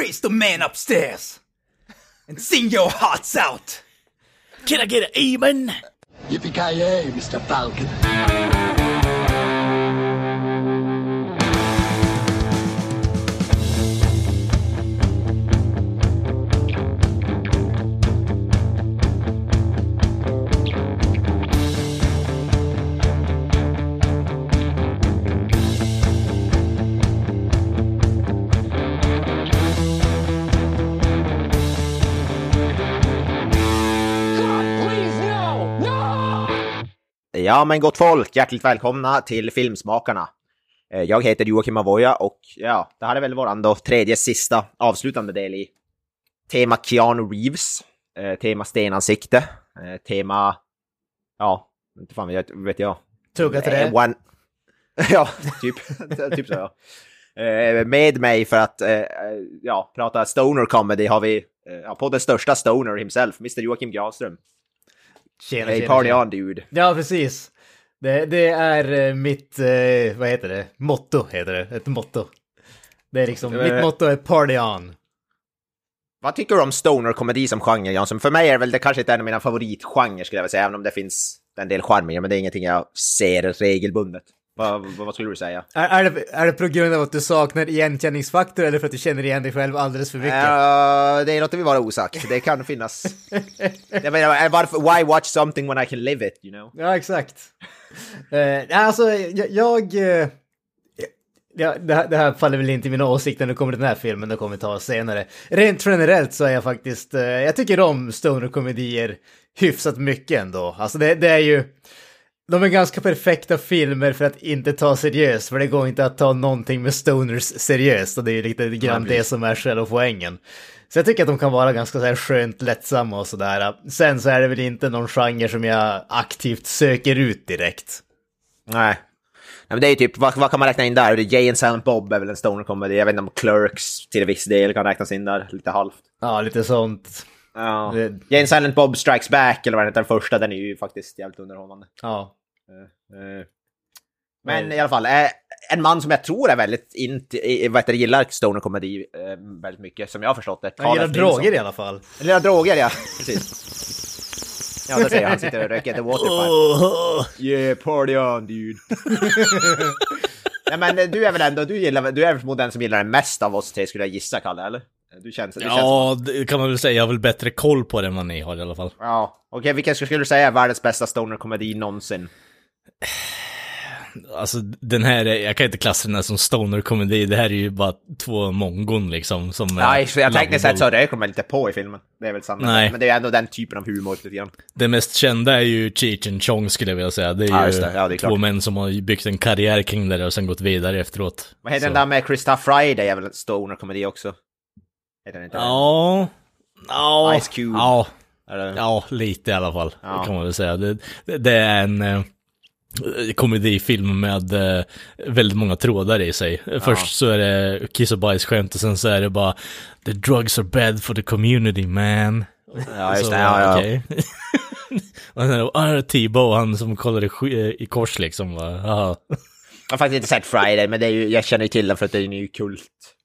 praise the man upstairs and sing your hearts out. Can I get an amen? Yippee-ki-yay, Mr. Falcon. Ja men gott folk, hjärtligt välkomna till Filmsmakarna. Eh, Jag heter Joakim Avoya och ja, det här är väl våran då tredje sista avslutande del i tema Keanu Reeves, eh, tema stenansikte, eh, tema, ja, inte fan vet, vet jag. Tugga till det. One... ja, typ, typ så ja. Med mig för att ja, prata stoner comedy har vi ja, på den största stoner himself, Mr Joakim Granström. Tjena, Hey tjena, party tjena. on dude. Ja, precis. Det, det är eh, mitt, eh, vad heter det? Motto heter det. Ett motto. Det är liksom, Eh. mitt motto är party on. Vad tycker du om stoner-komedi som genre, Jansson? För mig är det väl det kanske inte en av mina favoritgenrer, skulle jag vilja säga, även om det finns en del charm i det, men det är ingenting jag ser regelbundet. Vad, vad, vad skulle du säga? Är, är, det, är det på grund av att du saknar igenkänningsfaktor eller för att du känner igen dig själv alldeles för mycket? Uh, det är något vi vara osagt. Det kan finnas... jag menar, varför, why watch something when I can live it, you know? Ja, exakt. Eh, alltså, jag... jag eh, ja, det, här, det här faller väl inte i mina åsikter när det kommer till den här filmen, det kommer vi ta senare. Rent generellt så är jag faktiskt, eh, jag tycker om stoner-komedier hyfsat mycket ändå. Alltså det, det är ju, de är ganska perfekta filmer för att inte ta seriöst, för det går inte att ta någonting med stoners seriöst, och det är ju lite grann det som är själva poängen. Så jag tycker att de kan vara ganska så här skönt lättsamma och sådär. Sen så är det väl inte någon genre som jag aktivt söker ut direkt. Nej. Nej, men det är ju typ, vad, vad kan man räkna in där? Jay and Silent Bob är väl en stoner-komedi. Jag vet inte om Clerks till viss del kan räknas in där, lite halvt. Ja, lite sånt. Ja. Det- Jay and Silent Bob Strikes Back, eller vad den heter, den första, den är ju faktiskt jävligt underhållande. Ja. Eh, Men i alla fall, eh, en man som jag tror är väldigt int, i- vad heter det, gillar stoner-komedi eh, väldigt mycket, som jag har förstått det. Han gillar droger i alla fall. Gillar droger, ja. Precis. Ja, det säger han. Han sitter och röker ett waterpipe. Yeah, party on dude. Nej men eh, du är väl ändå, du gillar, du är väl förmodligen den som gillar den mest av oss tre skulle jag gissa, Kalle, eller? Du känns, du känns Ja, det kan man väl säga. Jag har väl bättre koll på det än vad ni har i alla fall. Ja, okej, vilken skulle du säga är världens bästa stoner-komedi någonsin? Alltså den här, är- jag kan inte klassa den här som stoner-komedi. Det här är ju bara två mongon liksom. Som Nej, jag tekniskt sett så lovable. röker de inte på i filmen. Det är väl sant. Nej. Men det är ändå den typen av humor lite grann. Det mest kända är ju Cheech and Chong skulle jag vilja säga. Det är Ja, ju det. Ja, det är två män som har byggt en karriär kring det och sen gått vidare efteråt. Vad heter Så- den där med Krista Friday? är väl en stoner-komedi också? Heter den inte? Ja, ja, Ice Cube. ja, ja, lite i alla fall. Ja. Det kan man väl säga. Det, det, det är en eh, komedifilm med eh, väldigt många trådar i sig. Först så är det kiss och bajsskämt och sen så är det bara The drugs are bad for the community man. Ja, just Så, det. Ja, ja. okej. och sen ah, T-Bow, han som kollar i, sk- i kors liksom. Bara. Jag har faktiskt inte sett Friday, men det är ju, jag känner ju till den för att det är ju kult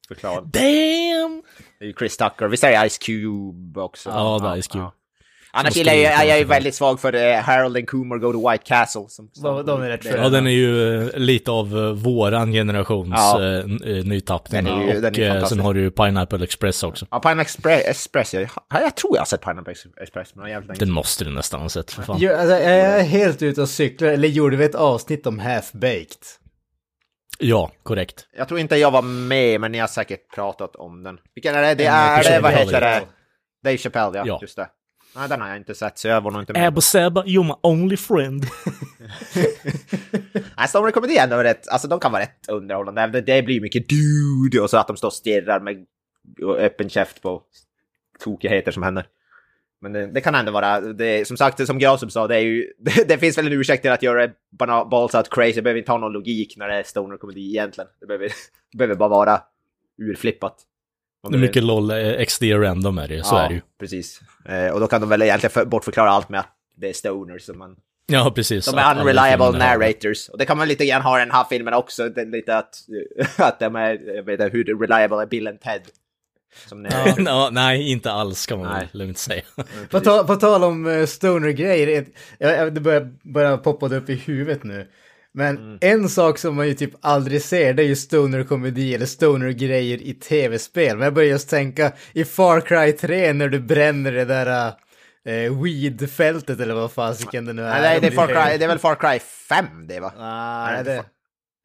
förklarad. Damn! Det är ju Chris Tucker. Visst är det Ice Cube också? Ja, det är Ice Cube. Annars gillar jag, jag, jag är väldigt svag för uh, Harold and Kumar Go to White Castle. Som, som, De- de är rätt sköna. Ja, den är ju eh, lite av eh, våran generations Ja. eh, nytappning. Den är ju- den och är fantastisk. sen har du ju Pineapple Express också. Ja, Pineapple Express, Express jag, jag tror jag har sett Pineapple Express, men jävligt länge Den måste du nästan ha sett för fan. Jo, alltså, jag är helt ute och cyklar, eller gjorde vi ett avsnitt om Half-Baked? Ja, korrekt. Jag tror inte jag var med, men ni har säkert pratat om den. Vilken är det? Det är, det, vad heter det? Dave Chappelle, ja. Ja. Just det. Nej, den har jag inte sett, så jag var nog inte med. Abba Sabba, you're my only friend. Nej, Stoner Comedy är ändå rätt, alltså de kan vara rätt underhållande. Det, blir mycket dude och så att de står och stirrar med öppen käft på tokigheter som händer. Men det, det kan ändå vara, det, som sagt, som Grasum sa, det är ju, det, det finns väl en ursäkt till att göra balls out crazy. Det behöver inte ha någon logik när det är Stoner Comedy egentligen. Det behöver, det behöver bara vara urflippat. Mycket LOL eh, XD random är det så är det ju. precis. Eh, och då kan de väl egentligen för, bortförklara allt med att det är stoners. Man, Ja, precis. de är unreliable det. narrators. Och det kan man lite grann ha i den här filmen också. Det är lite att, att de är, jag vet inte hur reliable är Bill and Ted. Ja, nej, inte alls kan man Nej. väl lugnt säga. På, ta, på tal om uh, stoner-grejer, det börjar, börjar poppa upp i huvudet nu. Men Mm. en sak som man ju typ aldrig ser, det är ju stoner-komedi eller stoner-grejer i tv-spel. Men jag börjar just tänka, i Far Cry 3 när du bränner det där uh, weed-fältet eller vad fasiken det nu är. Nej, det, är- det, är Far Cry, det är väl Far Cry 5 det va? Nej, Nej, det...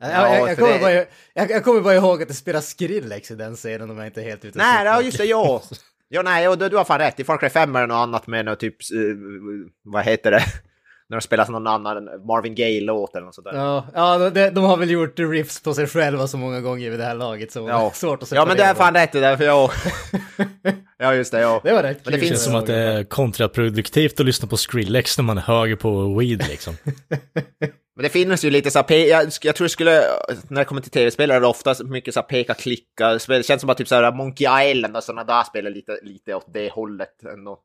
Ja, jag, jag, kommer bara, jag, jag kommer bara ihåg att det spelar Skrillex i den scenen om jag inte är helt ute och Nej, ja, just det, ja. Ja, nej, och du, du har fan rätt. I Far Cry 5 är det något annat med något typ, eh, vad heter det? När de spelar någon annan Marvin Gaye-låt eller något sånt där. Ja, ja de, de har väl gjort riffs på sig själva så många gånger vid det här laget så är svårt att ja separera men det är fan rätt det där, för jag... ja, just det, ja. Det var rätt Men det kul. finns Det känns som att det är kontraproduktivt att lyssna på Skrillex när man är hög på weed liksom. Men det finns ju lite så här, jag, jag tror det skulle, när det kommer till tv-spel är det ofta mycket så här peka-klicka, spel. det känns som att typ så här Monkey Island och sådana där spel är lite, lite åt det hållet ändå.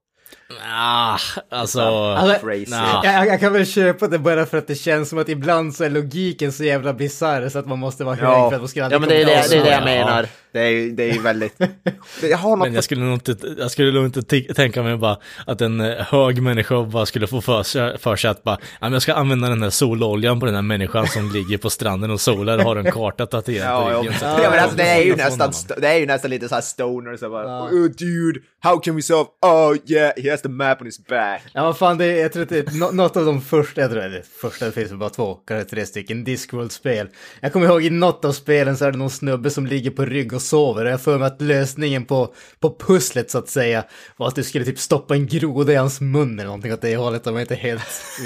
Ah, alltså... Alltså, Crazy. nah. jag, jag, kan väl köpa det bara för att det känns som att ibland så är logiken så jävla bisarr så att man måste vara hög Ja, för att man ska ja men det är det, det, är det jag Ja. menar. Det är det är väldigt... Jag har något Men jag skulle nog inte, jag skulle nog inte tänka mig bara att en eh, hög människa bara skulle få för sig, för sig att bara, ja, jag ska använda den här sololjan på den här människan som ligger på stranden och solar och har en karta tatuerad Ja, på ja. ryggen. ja, att- men alltså, det är ju nästan, det är ju nästan lite så här stoner så bara, oh dude, how can we solve, oh yeah, he has the map on his back. Ja, vad fan, det är, jag tror nå- något av de första, jag tror det är det första, det finns bara två, kanske tre stycken, Discworld-spel. Jag kommer ihåg i något av spelen så är det någon snubbe som ligger på rygg och sover jag får mig att lösningen på, på pusslet så att säga var att du skulle typ stoppa en groda i hans mun eller någonting åt det hållet om jag inte är helt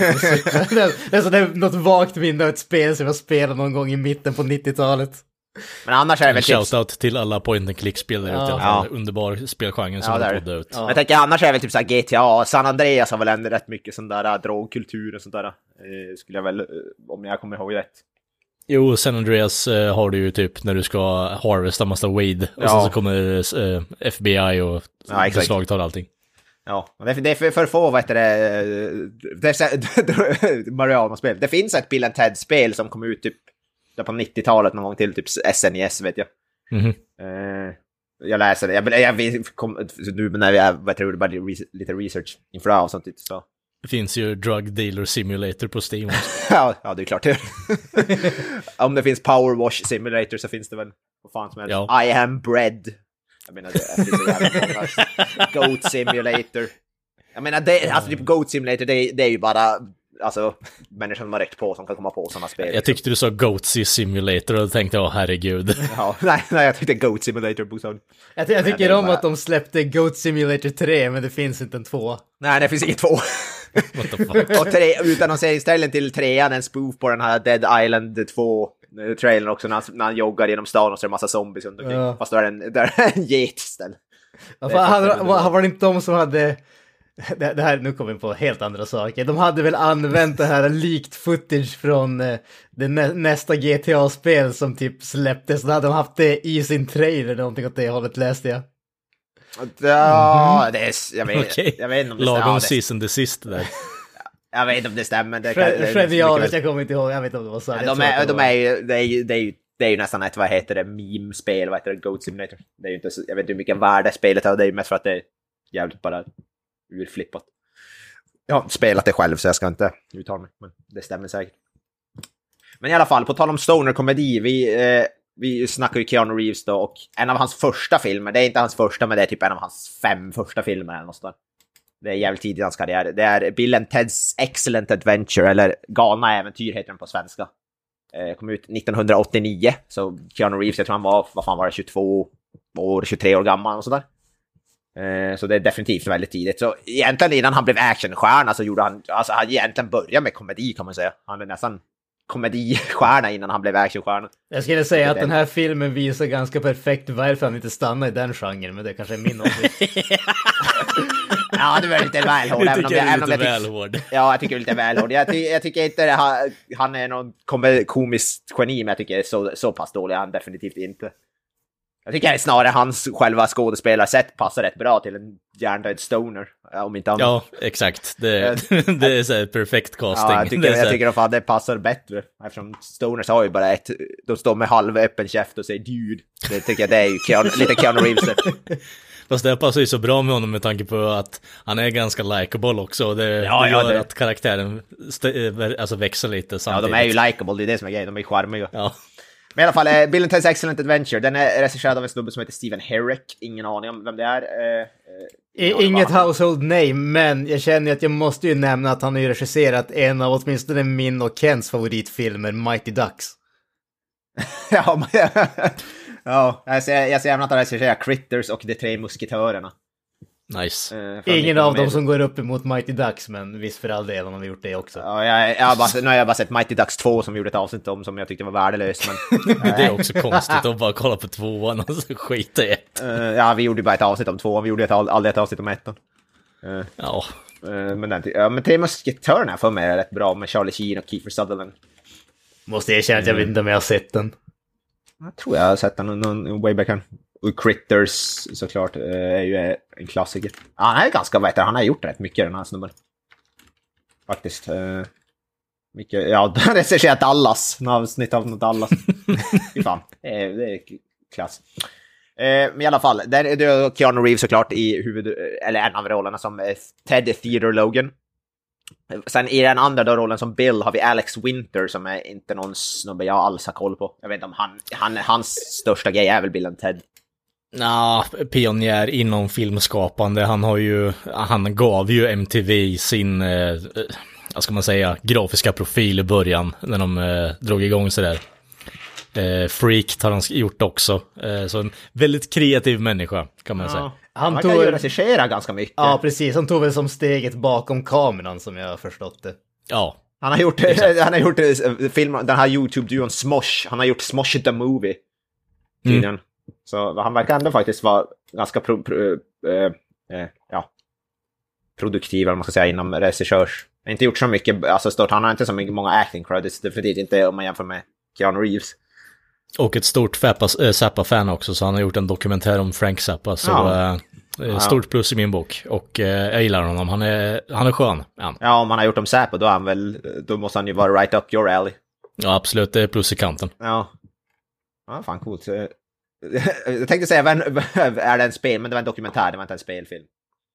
det, är, det är så det är något vagt minne av ett spel som jag spelade någon gång i mitten på 90-talet. Men annars är det En väl typ... shoutout till alla point and click-spelare ute i alla fall. Underbar spelgenre som Ja, ja, poddar ut. Men jag tänker annars är det väl typ så här GTA, San Andreas har väl ändå rätt mycket sån där äh, drogkultur och sånt där. Eh, skulle jag väl, eh, om jag kommer ihåg rätt. Jo, San Andreas eh, har du ju typ när du ska harvesta massa weed och Ja. sen så kommer eh, FBI och Ja, beslagtar allting. Ja, det är, det är för, för få, vad heter det, eh, det Mariana-spel. Det finns ett Bill Ted-spel som kom ut typ på 90-talet någon gång till, typ SNES vet jag. Mhm. Eh, jag läser det, jag, jag, jag kom, nu när jag heter det, gjorde bara lite research inför det här sånt. Så. Det finns ju Drug Dealer Simulator på Steam också. Ja, ja, det är klart det. Om det finns Power Wash Simulator så finns det väl vad fan som helst. Ja. I am bread. Jag menar, det finns så jävla många. Goat Simulator. Jag menar, det, alltså typ Goat Simulator, det, är- det är ju bara alltså, människor som har räckt på som kan komma på sådana spel. Jag tyckte du sa Goatsy Simulator och då tänkte jag, herregud. Ja, nej, nej, jag tyckte Goat Simulator bokstavligt. Jag, ty- jag tycker om bara- att de släppte Goat Simulator 3 men det finns inte en två. Nej, det finns inget två. What the fuck? Och tre, utannonseringsställen till trean, en spoof på den här Dead Island 2-trailern också, när han, när han joggar genom stan och så är det en massa zombies runt omkring. Ja. Fast då är det en, där är en get istället. Ja, inte var, var det inte de som hade... Det, det här, nu kommer vi på helt andra saker. De hade väl använt det här likt footage från eh, det nä, nästa GTA-spel som typ släpptes. Då hade de haft det i sin trailer eller någonting åt det hållet läste jag. Ja, det är, jag, vet, Okej. jag vet inte om det Lagom stämmer. Ja, season desist där. det, jag vet inte om det stämmer. Det kan, det, jag kommer inte ihåg, jag vet inte om det var så. Ja, de, är, de ju, det är ju, det är ju, det är ju nästan ett, vad heter det, meme-spel, vad heter det, Goat Simulator. Det är ju inte, jag vet inte hur mycket värde spelet har, det är ju mest för att det är jävligt bara urflippat. Jag har inte spelat det själv så jag ska inte uttala mig, men det stämmer säkert. Men i alla fall, på tal om stoner-komedi, vi, eh, vi snackar ju Keanu Reeves då och en av hans första filmer, det är inte hans första men det är typ en av hans fem första filmer eller något där. Det är jävligt tidigt i hans karriär. Det är Bill and Ted's Excellent Adventure, eller Galna Äventyr heter den på svenska. Eh, kom ut 1989, så Keanu Reeves, jag tror han var, vad fan var det, 22 år, 23 år gammal och sådär. Eh, så det är definitivt väldigt tidigt. Så egentligen innan han blev actionstjärna så gjorde han, alltså han egentligen började med komedi kan man säga. Han är nästan komedistjärna innan han blev actionstjärna. Jag skulle säga att Den- här filmen visar ganska perfekt varför han inte stannar i den genren, men det kanske är min åsikt. Ja, det var lite väl hård. Om tycker jag, är lite jag väl hård. Ja, jag tycker det är lite väl hård. Jag, ty jag tycker inte han, han är någon kom- komiskt geni, men jag tycker så, så pass dålig är han definitivt inte. Jag tycker snarare hans själva skådespelarsätt passar rätt bra till en hjärndöd stoner, om inte annat. Ja, exakt. Det, det är så perfekt casting. Ja, jag tycker, jag tycker fan det passar bättre. Eftersom Stoners har ju bara ett, de står med halvöppen käft och säger dude. Det tycker jag det är ju Keanu, lite Keanu Reeves. Fast det passar ju så bra med honom med tanke på att han är ganska likeable också. och Det, Ja, ja, gör det- att karaktären st- alltså växer lite Ja, samtidigt. de är ju likeable, det är det som är grejen, de är charmiga. Ja, Men i alla fall, eh, Bill and Ted's Excellent Adventure, den är regisserad av en snubbe som heter Steven Herrick. Ingen aning om vem det är. Eh, eh, Inget household name, men jag känner att jag måste ju nämna att han har ju regisserat en av åtminstone min och Kens favoritfilmer, Mighty Ducks. ja, men, ja, jag ser, jag ser även att han regisserar Critters och De Tre Musketörerna. Nice. Eh, Ingen av dem 19 som går upp emot Mighty Ducks, men visst för all del han har gjort det också. Ja, jag, jag har bara, nu har jag bara sett Mighty Ducks 2 som vi gjorde ett avsnitt om som jag tyckte var värdelös. Men, Det är också konstigt att bara kolla på tvåan och så skita i ett. eh, ja, vi gjorde bara ett avsnitt om tvåan, vi gjorde ett, aldrig ett avsnitt om ettan. Eh, Ja, eh, men, den, ja, men Tre Musketörerna för mig är rätt bra med Charlie Sheen och Kiefer Sutherland. Måste erkänna att jag vet inte om jag har sett den. Jag tror jag har sett den någon, någon way back här. Och Critters såklart eh, är ju en klassiker. Han är ganska, vad heter han har gjort rätt mycket den här snubben. Faktiskt. eh, Mycket, ja, han recenserar Dallas, några avsnitt av något Dallas. Fy fan, det är, det är klass. Eh, Men i alla fall, där är det Keanu Reeves såklart i huvud, eller en av rollerna som eh, Ted Theodore Logan. Sen i den andra då rollen som Bill har vi Alex Winter som är inte någon snubbe jag alls har koll på. Jag vet inte om han, han hans största grej är väl Bill and Ted. Nja, pionjär inom filmskapande. Han har ju, han gav ju MTV sin, eh, eh, vad ska man säga, grafiska profil i början när de eh, drog igång sådär. Eh, Freaked har han gjort också. Eh, så en väldigt kreativ människa kan man säga. Han Han tog- kan ju regissera ganska mycket. Ja, precis. Han tog väl som steget bakom kameran som jag har förstått det. Ja, Han har gjort, han har gjort eh, film, den här YouTube-duon Smosh. Han har gjort Smosh the Movie. Tydligen. Så han verkar ändå faktiskt vara ganska pro, pro, eh, eh, ja, produktiv, eller man ska säga, inom regissörs... Inte gjort så mycket, alltså stort, han har inte så mycket, många acting credits, definitivt inte om man jämför med Keanu Reeves. och ett stort Zappa- eh, Zappa-fan också, så han har gjort en dokumentär om Frank Zappa. Så Ja. eh, eh, stort plus i min bok. Och eh, jag gillar honom, han är, han är skön. Ja. Ja, om han har gjort om Säpo, då han väl, då måste han ju vara right up your alley. ja, absolut, det är plus i kanten. Ja. Ja, fan coolt. Jag tänkte säga, är det en spel, men det var en dokumentär, det var inte en spelfilm.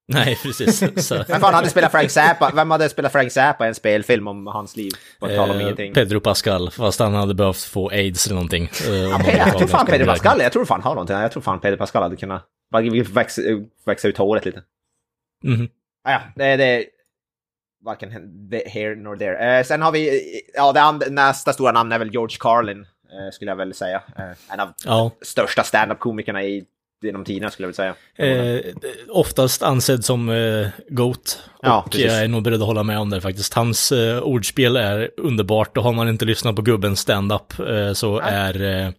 Nej, precis. Så. Vem fan hade spelat Frank Zappa? Vem hade spelat Frank Zappa i en spelfilm om hans liv? På tal om Eh, ingenting. Pedro Pascal, fast han hade behövt få aids eller någonting. eh, Jag tror fan Pedro. Pascal, jag tror fan har någonting. Jag tror fan Pedro Pascal hade kunnat växa, växa ut håret lite. Mhm. Ah, ja, det, det är varken he- here nor there. Eh, sen har vi, ja, det nästa stora namn är väl George Carlin, skulle jag väl säga. Eh, en av Ja, största stand-up-komikerna i, genom tiderna, skulle jag väl säga. eh, oftast ansedd som eh, GOAT. Ja, och precis. jag är nog beredd att hålla med om det faktiskt. Hans eh, ordspel är underbart och har man inte lyssnat på gubbens stand-up eh, så är, eh,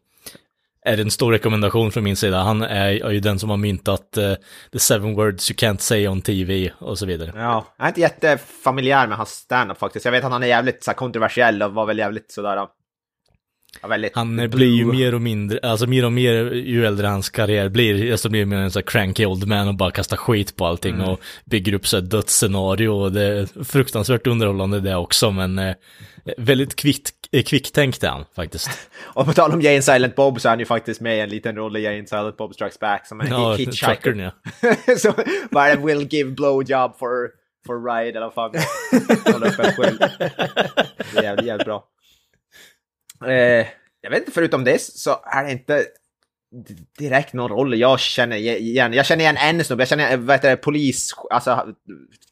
är det en stor rekommendation från min sida. Han är, är ju den som har myntat eh, the seven words you can't say on TV och så vidare. Ja, jag är inte jättefamiljär med hans stand-up faktiskt. Jag vet att han är jävligt så här, kontroversiell och var väl jävligt sådär... Ja, Han blue. blir ju mer och mindre, alltså mer och mer ju äldre hans karriär blir, desto blir mer en sån här cranky old man och bara kastar skit på allting och bygger upp så här dödsscenario och det är fruktansvärt underhållande det också men eh, väldigt kvickt, eh, kvicktänkt är han faktiskt. Och på tal om Jane Silent Bob så är han ju faktiskt med i en liten roll i Jane Silent Bob Strikes Back som en Ja, hitchhiker. ja. så vad är det? Will give blowjob for, for ride eller vad fan. Håller upp en skylt. Det är jävligt, jävligt bra. Eh, jag vet inte, förutom det så är det inte direkt någon roll jag känner igen. Jag känner igen en snubbe, jag känner igen, vad heter det, polis, alltså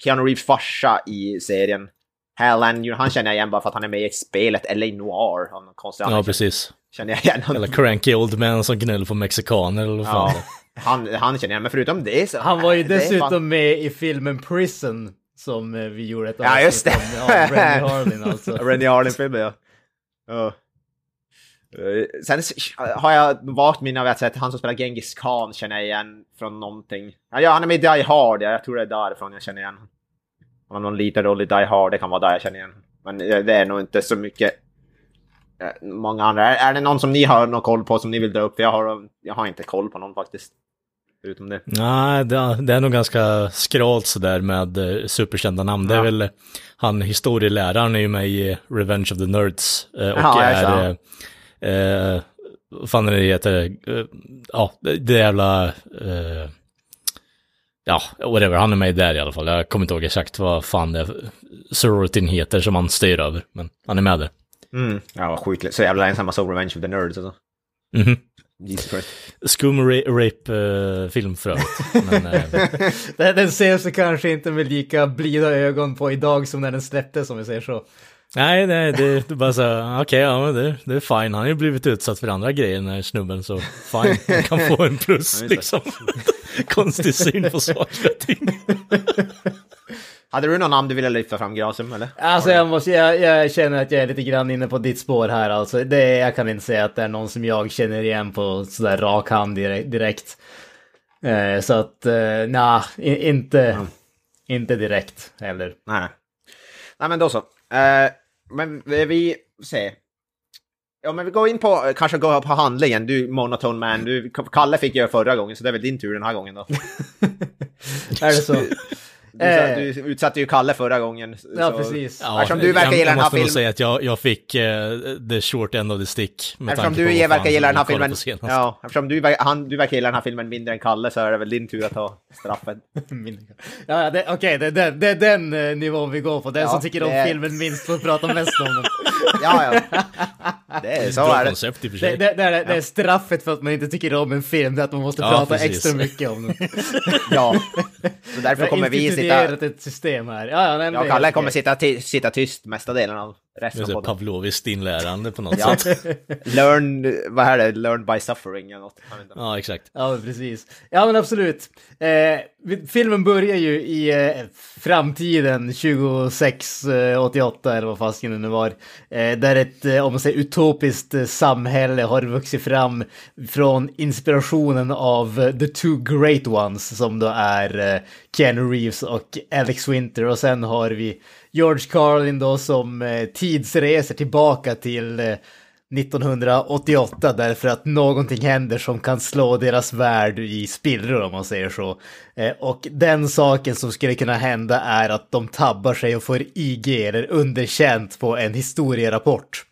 Keanu Reeves farsa i serien. Hal han känner jag igen bara för att han är med i spelet LA Noir. Han är konstig Ja, precis. Känner jag igen honom. Eller cranky old man som gnäller på mexikaner eller vad fan Ja, han, han känner jag, men förutom det så... Han var ju dessutom fan- med i filmen Prison som eh, vi gjorde ett Ja, just det. om. Ja, Rennie Harlin alltså. Rennie Harlin-filmen, ja. ja. Eh, Sen har jag vagt minne av att sett han som spelar Genghis Khan känner jag igen från någonting. Ja, Ja, han är med i Die Hard, ja. jag tror det är därifrån jag känner igen honom. Han har någon liten roll i Die Hard, det kan vara där jag känner igen. Men det är nog inte så mycket många andra. Är, det någon som ni har någon koll på som ni vill dra upp? För jag har, jag har inte koll på någon faktiskt. Förutom det. Nej, det, är nog ganska skralt sådär med eh, superkända namn. Det är Ja. väl han historieläraren är ju med i Revenge of the Nerds. eh, och Ja, jag är, eh, eh, vad fan är det heter, eh, ja, det jävla, eh, ja, whatever, han är med där i alla fall. Jag kommer inte ihåg exakt vad fan det sororitin heter som han styr över, men han är med där. Mm. Ja, vad sjukt. Så jävla ensamma så Revenge of the Nerds alltså. Jesus Christ. Skum ra- rape-film för övrigt. Men, eh, Den, den ses kanske inte med lika blida ögon på idag som när den släpptes om vi säger så. Nej, nej, det, är bara så okej, ja men det, det är fine. Han har ju blivit utsatt för andra grejer den här snubben, så fine, han kan få en plus Ja, liksom. Konstig syn på saker och ting. Hade du någon namn du ville lyfta fram, Grasum, eller? Alltså jag, måste, jag, jag känner att jag är lite grann inne på ditt spår här alltså. Det, jag kan inte säga att det är någon som jag känner igen på sådär rak hand direkt. Eh, så att, eh, nah, i, inte, inte direkt heller. Nej. Nej, men då så. Eh, men vi- ser. Ja, men vi går in på, kanske gå på handlingen. Du, Monotone Man, du, Kalle fick göra förra gången, så det är väl din tur den här gången då. Är det så? Du, Eh. du utsatte ju Kalle förra gången. Ja, så- precis. Ja, Eftersom du verkar jag, gilla jag den här måste nog filmen- säga att jag, jag fick uh, the short end of the stick. Med Eftersom tanke du på verkar gilla den här jag filmen, ja, eftersom du, han, du verkar gilla den här filmen mindre än Kalle så är det väl din tur att ta straffet. Min- Ja, ja, det- okej, det, det, det är den eh, nivån vi går på. Den Ja, som tycker om det är- filmen minst får prata mest om den. Ja, ja. Det är, så är det. Det, det, det, är, det är straffet för att man inte tycker om en film, det är att man måste Ja, prata precis. extra mycket om den. Ja. Så därför kommer vi sitta... ett system här. Ja, ja, nej, Jag och Kalle kommer sitta, sitta tyst mesta delen av resten av podden. Pavloviskt inlärande på något Ja. sätt. Learn, vad är det? Learn by suffering eller något. Ja, exakt. Ja, precis. Ja, men absolut. Eh, filmen börjar ju i eh, framtiden, 2688 eller vad fasken det nu var. Eh, där ett, eh, om man säger utopiskt eh, samhälle har vuxit fram från inspirationen av The Two Great Ones som då är eh, Keanu Reeves och Alex Winter. Och sen har vi George Carlin då som eh, tidsreser tillbaka till eh, 1988 därför att någonting händer som kan slå deras värld i spillror om man säger så. Eh, och den saken som skulle kunna hända är att de tabbar sig och får IG eller underkänt på en historierapport.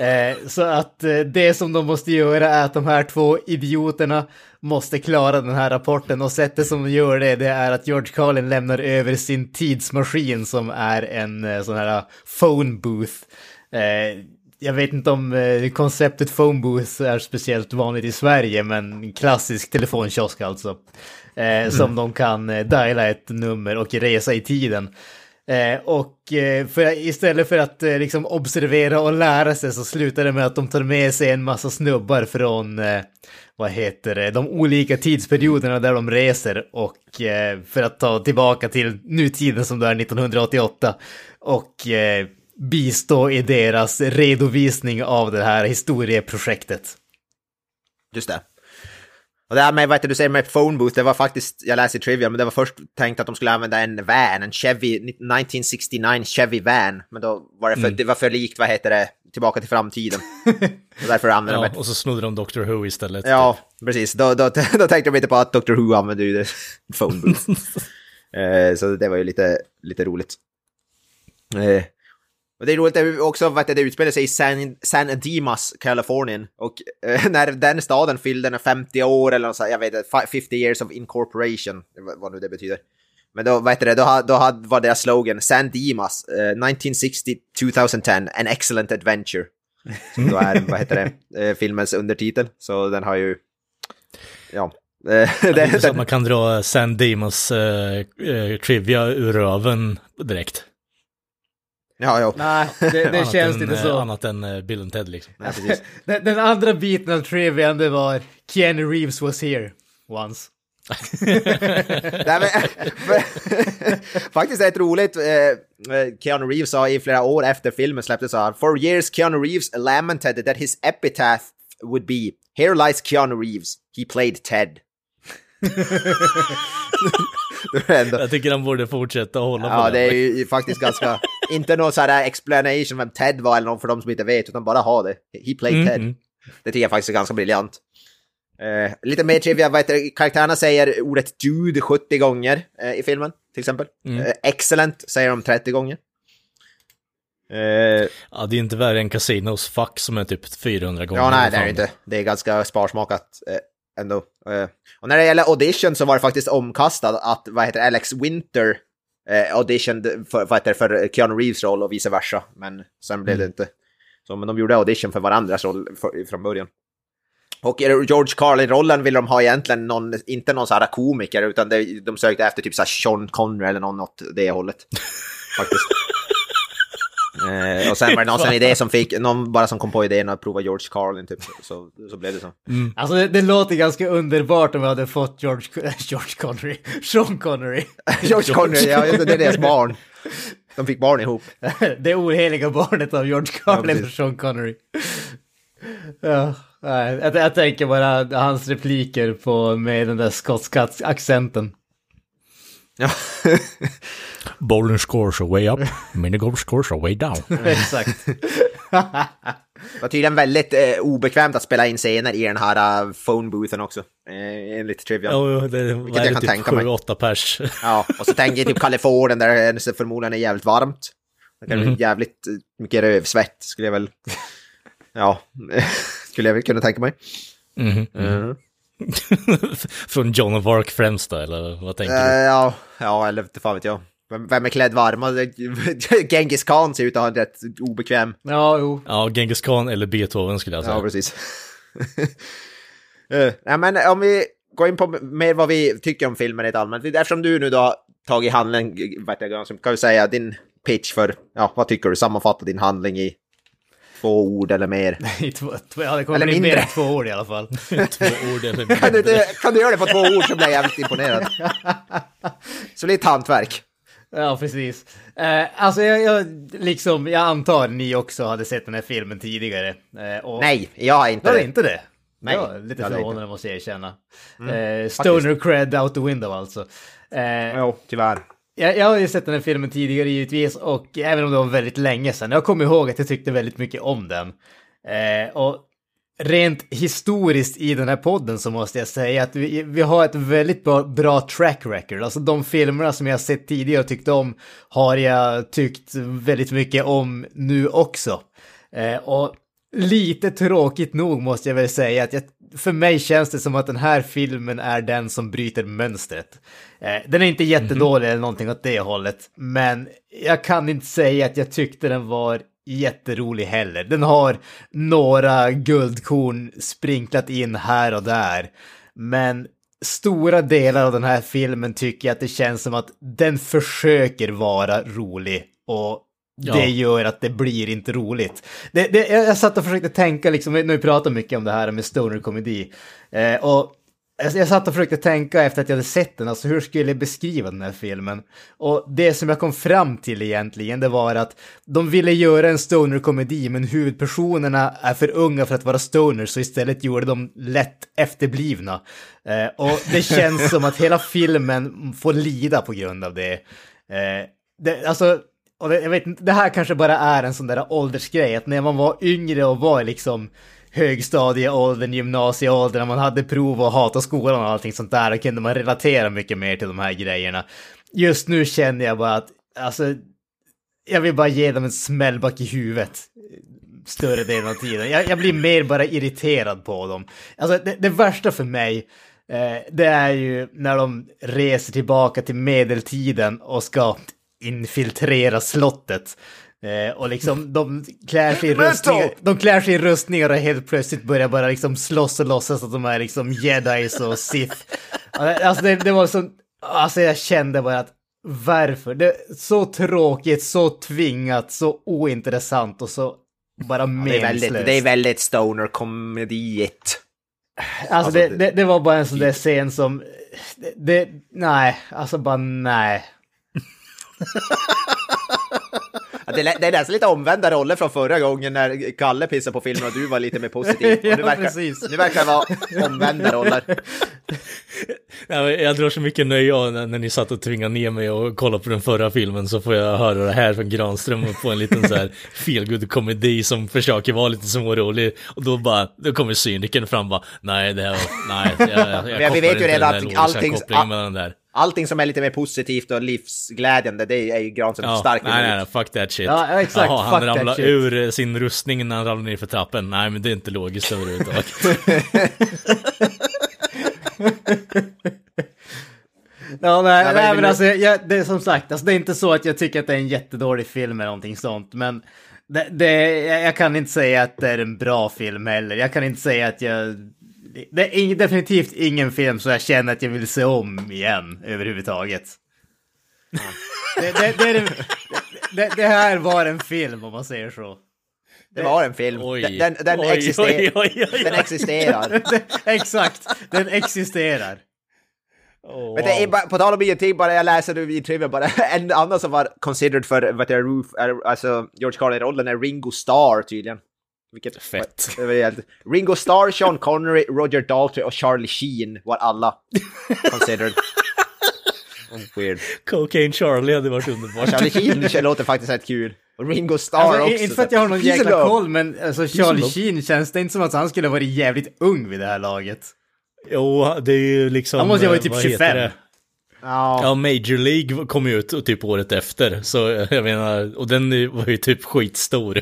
Eh, så att eh, det som de måste göra är att de här två idioterna måste klara den här rapporten och sättet som de gör det, det är att George Carlin lämnar över sin tidsmaskin som är en eh, sån här phone booth. Eh, jag vet inte om eh, konceptet phone booth är speciellt vanligt i Sverige, men klassisk telefonkiosk alltså. Eh, Som de kan eh, diala ett nummer och resa i tiden. Eh, och eh, för, istället för att eh, liksom observera och lära sig så slutar det med att de tar med sig en massa snubbar från, eh, vad heter det, de olika tidsperioderna där de reser och eh, för att ta tillbaka till nutiden som det är 1988 och eh, bistå i deras redovisning av det här historieprojektet. Just det. Och det här med, vad heter du säger med phone booth, det var faktiskt, jag läste i Trivia, men det var först tänkt att de skulle använda en van, en Chevy, 1969 Chevy van. Men då var det för, det var för likt, vad heter det, Tillbaka till framtiden. och därför använde de Ja, ett och så snodde de Doctor Who istället. Ja, precis. Då, då, då tänkte de inte på att Dr. Who använde ju. Phone booth. eh, så det var ju lite, lite roligt. Eh, och det är roligt är också att det utspelar sig i San, San Dimas, Kalifornien. Och eh, när den staden fyllde den 50 år eller så, jag vet inte, fi- 50 years of incorporation, vad- nu det betyder. Men då, vad heter det, då, då var deras slogan San Dimas, eh, 1960-2010, an excellent adventure. Som då är, vad heter det, eh, filmens undertitel. Så den har ju, ja. Det är det, inte så att man kan dra San Dimas eh, eh, trivia ur röven direkt. Ja, ja. Nej, det, det känns än, inte eh, så. Annat än uh, Bill and Ted liksom. ja precis. Den, den andra biten av trivian det var Keanu Reeves was here once. Nej, men, faktiskt är det ett roligt, eh, eh, Keanu Reeves sa i flera år efter filmen släpptes så här, For years Keanu Reeves lamented that his epitaph would be Here lies Keanu Reeves, he played Ted. det Jag tycker han borde fortsätta hålla på ja, den. det är ju faktiskt ganska, inte någon sån här explanation vem Ted var eller någon för de som inte vet, utan bara ha det. He played Mm, Ted. mm. Det tycker jag faktiskt är ganska briljant. Eh, lite mer trivia, vad heter, karaktärerna säger ordet dude 70 gånger eh, i filmen, till exempel. Mm. Eh, excellent säger de 30 gånger. Ja, det är inte värre än Casinos Fuck som är typ 400 gånger. ja, nej, det är det inte. Det är ganska sparsmakat ändå. Och när det gäller audition så var det faktiskt omkastat att, vad heter Alex Winter eh, auditioned för, vad heter det, för Keanu Reeves roll och vice versa. Men sen blev det inte. Så, men de gjorde audition för varandras roll för, från början. Och George Carlin-rollen vill de ha egentligen någon, inte någon sån här komiker, utan det, de sökte efter typ så här Sean Connery eller någon åt det hållet. Faktiskt. eh, och sen var det någon idé som fick, någon bara som kom på idén att prova George Carlin typ, så, så blev det så. Alltså det, det låter ganska underbart om vi hade fått George, George Connery, Sean Connery. George Connery, ja, det är deras barn. De fick barn ihop. det oheliga barnet av George Ja, Carlin precis. och Sean Connery. Ja, nej, jag, jag tänker bara hans repliker på med den där skotska accenten. Ja. Bowling scores are way up, minigolf scores are way down. Exakt. Det var tydligen väldigt eh, obekvämt att spela in scener i den här uh, phone boothen också. Eh, enligt trivia. Ja, det var jag det, kan typ tänka mig. 7-8 pers. Ja, och så tänker jag typ Kalifornien där det förmodligen är jävligt varmt. Det kan bli jävligt eh, mycket rövsvett skulle jag väl... Ja, skulle jag väl kunna tänka mig. Mhm. Mm. Från John of Arc främst då, eller vad tänker Eh, du? ja, ja, eller inte fan vet jag. Vem, vem är klädd varma? Genghis Khan ser ut att ha en rätt obekväm. Ja, jo. Ja, Genghis Khan eller Beethoven skulle jag säga. Ja, precis. uh, ja, men om vi går in på mer vad vi tycker om filmen rent allmänt. Eftersom du nu då har tagit handling, så kan du säga din pitch för, ja, vad tycker du? Sammanfatta din handling i två ord eller mer. I två, två, ja, det kommer Eller bli mer mindre. än två ord i alla fall. Två ord eller Kan du, kan du göra det på två ord så blir jag jävligt imponerad. Så lite hantverk. Ja, precis. Eh, alltså, jag, jag, liksom, jag antar ni också hade sett den här filmen tidigare. Eh, och... Nej, jag har inte Var det inte det? Nej, Ja, lite förvånande måste jag erkänna. eh, stoner cred out the window alltså. Eh, Jo, tyvärr jag, jag har ju sett den här filmen tidigare givetvis och även om det var väldigt länge sedan. Jag kommer ihåg att jag tyckte väldigt mycket om den. Eh, och rent historiskt i den här podden så måste jag säga att vi, vi har ett väldigt bra, bra track record. Alltså de filmerna som jag har sett tidigare och tyckt om har jag tyckt väldigt mycket om nu också. Eh, och lite tråkigt nog måste jag väl säga att jag, för mig känns det som att den här filmen är den som bryter mönstret. Eh, den är inte jättedålig eller någonting åt det hållet, men jag kan inte säga att jag tyckte den var jätterolig heller. Den har några guldkorn sprinklat in här och där, men stora delar av den här filmen tycker jag att det känns som att den försöker vara rolig och Ja. det gör att det blir inte roligt. Det, det, jag, satt och försökte tänka, liksom, nu vi pratar mycket om det här med stoner-komedi. Eh, och jag, jag satt och försökte tänka efter att jag hade sett den, alltså hur skulle jag beskriva den här filmen? Och det som jag kom fram till egentligen, det var att de ville göra en stoner-komedi, men huvudpersonerna är för unga för att vara stoner, så istället gjorde de lätt efterblivna. Eh, och det känns som att hela filmen får lida på grund av det. Eh, det alltså, och det, jag vet inte, det här kanske bara är en sån där åldersgrej, att när man var yngre och var liksom högstadieåldern, gymnasieåldern, när man hade prov och hatade skolan och allting sånt där, då kunde man relatera mycket mer till de här grejerna. Just nu känner jag bara att, alltså, jag vill bara ge dem en smällback i huvudet större delen av tiden. Jag, jag blir mer bara irriterad på dem. Alltså det, det värsta för mig, eh, det är ju när de reser tillbaka till medeltiden och ska infiltrera slottet. Eh, och liksom de klär sig i rustningar, de klär sig i rustningar och helt plötsligt börjar bara liksom slåss och låtsas att de är liksom jedis och sith. Alltså det, det var så, alltså jag kände bara att varför? Det är så tråkigt, så tvingat, så ointressant och så bara Det är meningslöst. väldigt, det är väldigt stoner-komediet. Alltså, Alltså, det, det- det, var bara en sån där scen som... Det, nej, alltså bara nej. Det, är- det är nästan lite omvända roller från förra gången när Kalle pissade på filmen och du var lite mer positiv. Och Ja, nu, verkar, nu verkar det vara omvända roller. Jag drar så mycket nöje av när, ni satt och tvingade ner mig och kolla på den förra filmen så får jag höra det här från Granström och få en liten så här feelgood komedi som försöker vara lite smårolig och då bara, då kommer cynikern fram bara, nej det här var, nej, jag, jag, jag vi vet ju redan att allting- där. Allting som är lite mer positivt och livsglädjande, det är ju Granström Ja, stark nej, nej, nej, fuck that shit. Ja, exakt, Jaha, han shit. ur eh, sin rustning när han ramlar ner för trappen. Nej, men det är inte logiskt överhuvudtaget. Ja, nej, nej vill men alltså, jag, det är som sagt, alltså, det är inte så att jag tycker att det är en jättedålig film eller någonting sånt, men det, det, jag kan inte säga att det är en bra film heller. Jag kan inte säga att jag... Det är definitivt ingen film som jag känner att jag vill se om igen överhuvudtaget. Det, det, det, är det, det, det här var en film om man säger så. Det var en film. Oj. Den, den, den, Oj, exister- oj, oj, oj, oj. den existerar. Exakt, den existerar. Oh, Men det är bara, på tal om ingenting, bara jag läser nu i trivia bara, en annan som var considered för, vad det, Roof, är, alltså George Carlin-rollen är Ringo Starr tydligen. Vilket, Fett. Ringo Starr, Sean Connery, Roger Daltrey och Charlie Sheen var alla considered. Weird. Cocaine Charlie hade varit underbart. Charlie Sheen låter faktiskt rätt kul. Och Ringo Starr Alltså, också. inte för att jag har någon Peace jäkla love. koll, men alltså, Charlie love. Sheen känns det inte som att han skulle ha varit jävligt ung vid det här laget. Jo, det är ju liksom... Han måste ju vara eh, typ vad 25. heter det? Ja. Ja, Major League kom ju ut typ året efter, så eh, jag menar, och den var ju typ skitstor.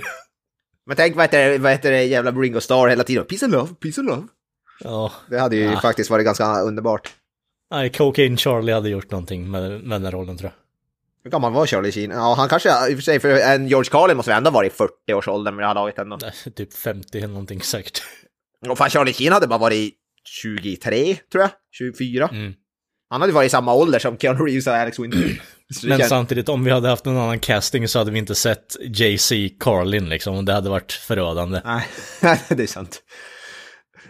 Men tänk vad heter, det- vad heter det jävla Ringo Starr hela tiden. Peace and love, peace and love. Ja, Det hade ju Ja. faktiskt varit ganska underbart. nej, Cocaine Charlie hade gjort någonting med, med den här rollen tror jag. Hur gammal var Charlie Sheen? Ja, han kanske, i och för sig, för en George Carlin måste väl ändå varit i 40-årsåldern med det här laget ändå. Nej, Typ 50 eller någonting säkert. Och fan, Charlie Sheen hade bara varit 23, tror jag. 24. Mm. Han hade varit i samma ålder som Keanu Reeves och Alex Winter. Men känns- samtidigt, om vi hade haft en annan casting så hade vi inte sett JC Carlin liksom, det hade varit förödande. Nej, det är sant.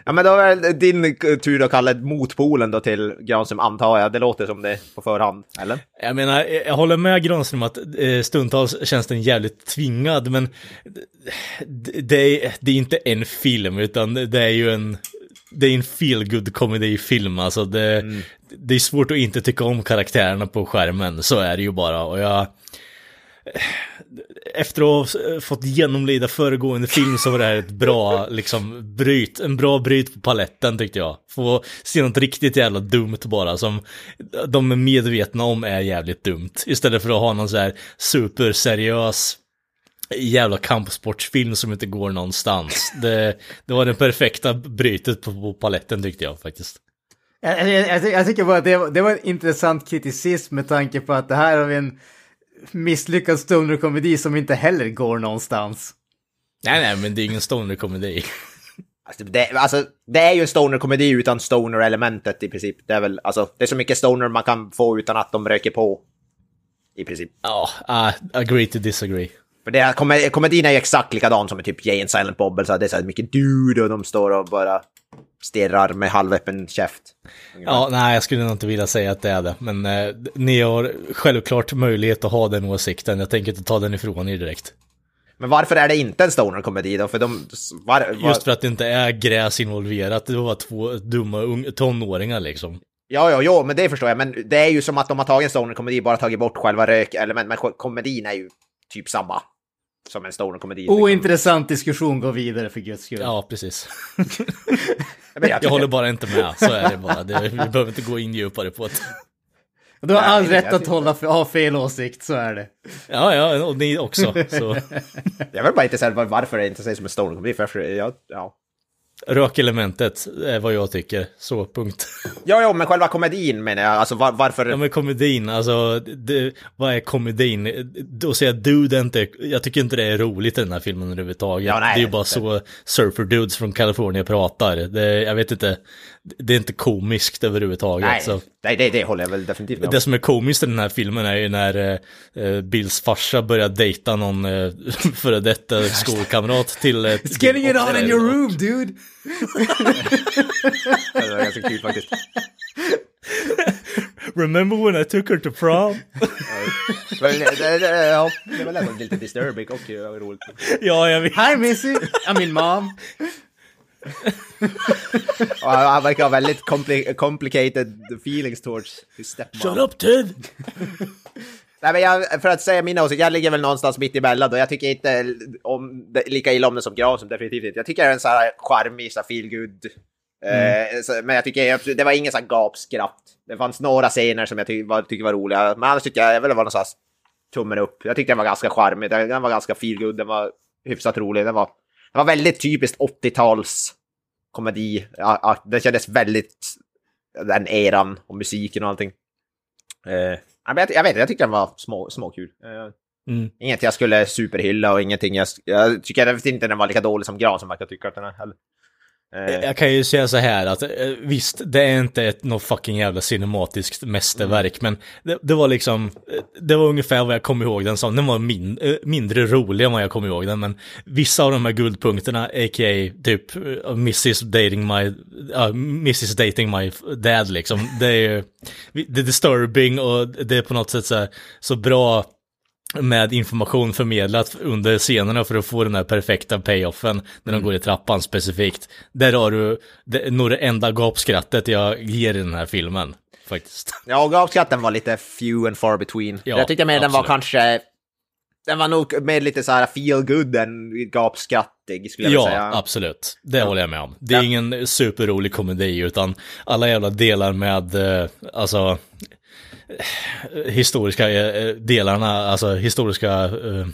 Ja, men då är det din tur att kalla motpolen då till Granström, antar jag. Det låter som det på förhand, eller? Jag menar, jag håller med Granström att eh, stundtals känns den jävligt tvingad, men det, är, det är inte en film, utan det är ju en, det är en feel komedi-film, alltså det, det är svårt att inte tycka om karaktärerna på skärmen, så är det ju bara, och jag efter att ha fått genomlida föregående film så var det här ett bra, liksom, bryt, en bra bryt på paletten tyckte jag. Få se något riktigt jävla dumt bara, som de är medvetna om är jävligt dumt. Istället för att ha någon så här superseriös jävla kampsportsfilm som inte går någonstans. Det, det var det perfekta brytet på, på paletten tyckte jag faktiskt. Jag, jag, jag, ty- jag tycker bara att det, var- det var en intressant kritisism med tanke på att det här har vi en misslyckad stoner-komedi som inte heller går någonstans. Nej, nej, men det är ingen stoner-komedi. Alltså det, alltså, det är ju en stoner-komedi utan stoner-elementet i princip. Det är väl, alltså, det är så mycket stoner man kan få utan att de röker på. I princip. Ja, ah, agree to disagree. För det är, kom, komedin är ju exakt likadan som i typ Jay and Silent Bob. Så det är så här mycket dude och de står och bara stirrar med halvöppen käft. Ja, nej, jag skulle nog inte vilja säga att det är det. Men eh, ni har självklart möjlighet att ha den åsikten. Jag tänker inte ta den ifrån er direkt. Men varför är det inte en stoner-komedi då? För de... Var, var, Just för att det inte är gräs involverat. Det var två dumma tonåringar liksom. Ja, ja, ja, men det förstår jag. Men det är ju som att de har tagit en stoner-komedi, bara tagit bort själva rökelement. Men komedin är ju typ samma som en stoner-komedi. Ointressant diskussion, gå vidare för guds skull. Ja, precis. Men Jag håller bara inte med, så är det bara. Det, vi behöver inte gå in djupare på det. Du har Nej, all jag rätt att hålla, ha fel åsikt, så är det. Ja, ja, och ni också. Så. Jag vill bara inte säga var- varför det inte sägs som en stoner-komedi. För jag, ja. Rökelementet är vad jag tycker. Så, punkt. ja, ja, men själva komedin menar jag. Alltså var, varför... Ja men komedin, alltså, det, vad är komedin? Då säger jag dude inte, jag tycker inte det är roligt i den här filmen överhuvudtaget. Ja, nej, det är ju bara inte. så surfer dudes från Kalifornien pratar. Det, jag vet inte, det är inte komiskt överhuvudtaget. Nej, Så. nej det, det håller jag väl definitivt med om. Det som är komiskt i den här filmen är ju när eh, Bills farsa börjar dejta någon eh, före detta skolkamrat till... Eh, It's getting it on in your room, dude! Det var ganska kul faktiskt. Remember when I took her to prom? Men, det, det, ja, var lite disturbing och eh, roligt. ja, jag vet. Hi Missy, I mean mom. Och han verkar ha väldigt compli complicated feelings towards his stepmom. Shut up Ted! Nej, men jag, för att säga min åsikt, jag ligger väl någonstans mitt emellan då. Jag tycker inte om, det, lika illa om den som Gran som definitivt inte. Jag tycker det är en sån här charmig, så här feel good. Eh, så, men jag tycker det var ingen sån gapskratt. Det fanns några scener som jag tyck, var, tyckte var roliga, men annars tycker jag väl det var någon sån tummen upp. Jag tyckte den var ganska charmig, den, var ganska feel good, den var hyfsat rolig. Den var, den var väldigt typiskt 80-tals komedi. Det kändes väldigt den eran och musiken och allting. Eh, ja, men jag, jag vet jag tyckte den var små, småkul. Eh, Mm. Inget jag skulle superhylla och ingenting jag... Jag tycker jag inte den var lika dålig som Gran som verkar tycka att den är heller. Eh, Jag kan ju säga så här att eh, visst, det är inte ett något fucking jävla cinematiskt mästerverk, men det, det var liksom, eh, det var ungefär vad jag kom ihåg den som. Den var min, mindre rolig än vad jag kom ihåg den, men vissa av de här guldpunkterna, a.k.a. typ Mrs. dating my, uh, Mrs. dating my dad liksom, det är ju, det är disturbing och det är på något sätt så, här, så bra med information förmedlat under scenerna för att få den här perfekta payoffen när de går i trappan specifikt. Där har du det, nog det enda gapskrattet jag ger i den här filmen, faktiskt. Ja, och gapskatten var lite few and far between. Ja, jag tyckte mer den var kanske... Den var nog mer lite så här feel good än gapskrattig skulle jag Ja, säga. absolut. Det håller jag med om. Det är ingen superrolig komedi, utan alla jävla delar med, eh, alltså, historiska eh, delarna, alltså historiska eh,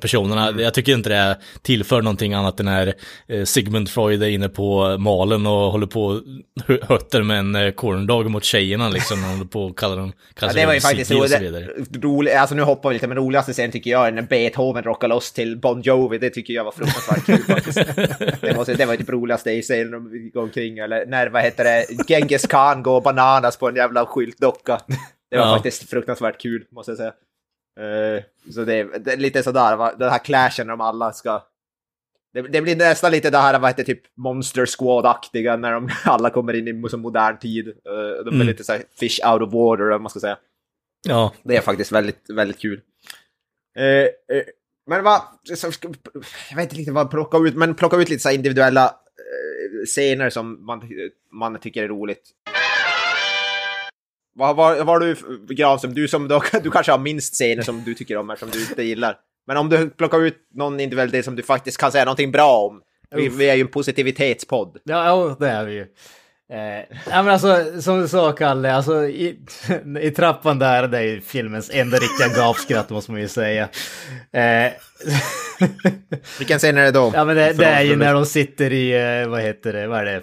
personerna. Mm. Jag tycker inte det tillför någonting annat än när eh, Sigmund Freud är inne på malen och håller på och hö- hötter med en corndog mot tjejerna liksom. när håller på och kallar dem, Ja, kallar det var ju faktiskt roligt. roligt. Alltså nu hoppar vi lite, men roligaste scenen tycker jag är när Beethoven rockar loss till Bon Jovi. Det tycker jag var fruktansvärt kul faktiskt. Det, måste, det var typ roligaste i scenen de går omkring. Eller när, vad heter det, Genghis Khan går bananas på en jävla skyltdocka. Det var Ja. faktiskt fruktansvärt kul, måste jag säga. Eh, så det, det är lite sådär, va, den här clashen när de alla ska... Det, det blir nästan lite det här, vad heter typ Monster Squad-aktiga när de alla kommer in i modern tid. Eh, de är Mm. lite såhär fish out of water, om man ska säga. Ja, Det är faktiskt väldigt, väldigt kul. Eh, men vad, jag vet inte riktigt vad plocka ut, men plocka ut lite så individuella scener som man, man tycker är roligt. Vad vad har du, Granström, du som då, du kanske har minst scener som du tycker om, här, som du inte gillar. Men om du plockar ut någon individuell del som du faktiskt kan säga någonting bra om. Vi, vi är ju en positivitetspodd. Ja, ja, det är vi ju. Eh, ja, men alltså, som du sa Kalle, alltså i, i trappan där, det är ju filmens enda riktiga gapskratt måste man ju säga. Eh, Vilken scen är det då? ja, men det, det är ju när de sitter i, eh, vad heter det, vad är det,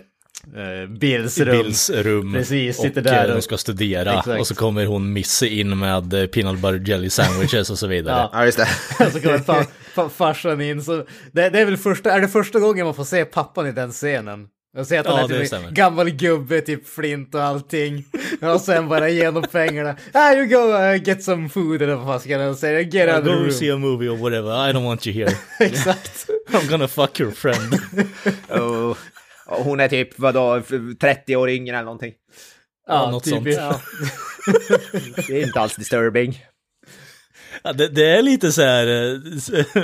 eh, Bills rum. Bills rum. Precis, sitter och där eh, de och- ska studera. Exakt. Och så kommer hon Missy in med eh, peanut butter jelly sandwiches och så vidare. Ja. Just det. så kommer fa, fa, farsan in. Så det, det är väl första, är det första gången man får se pappan i den scenen? Jag ser att han Ja, är typ stämmer. gammal gubbe, typ flint och allting. Och sen bara ge dem pengarna. Ah, you go uh, get some food eller vad fan ska han säga? Get out of the Go room. see a movie or whatever, I don't want you here. Exakt. I'm gonna fuck your friend. Och, och hon är typ, vadå, 30 år yngre eller någonting. Ja, något sånt. Ja. Det är inte alls disturbing. Ja, det, det är lite så här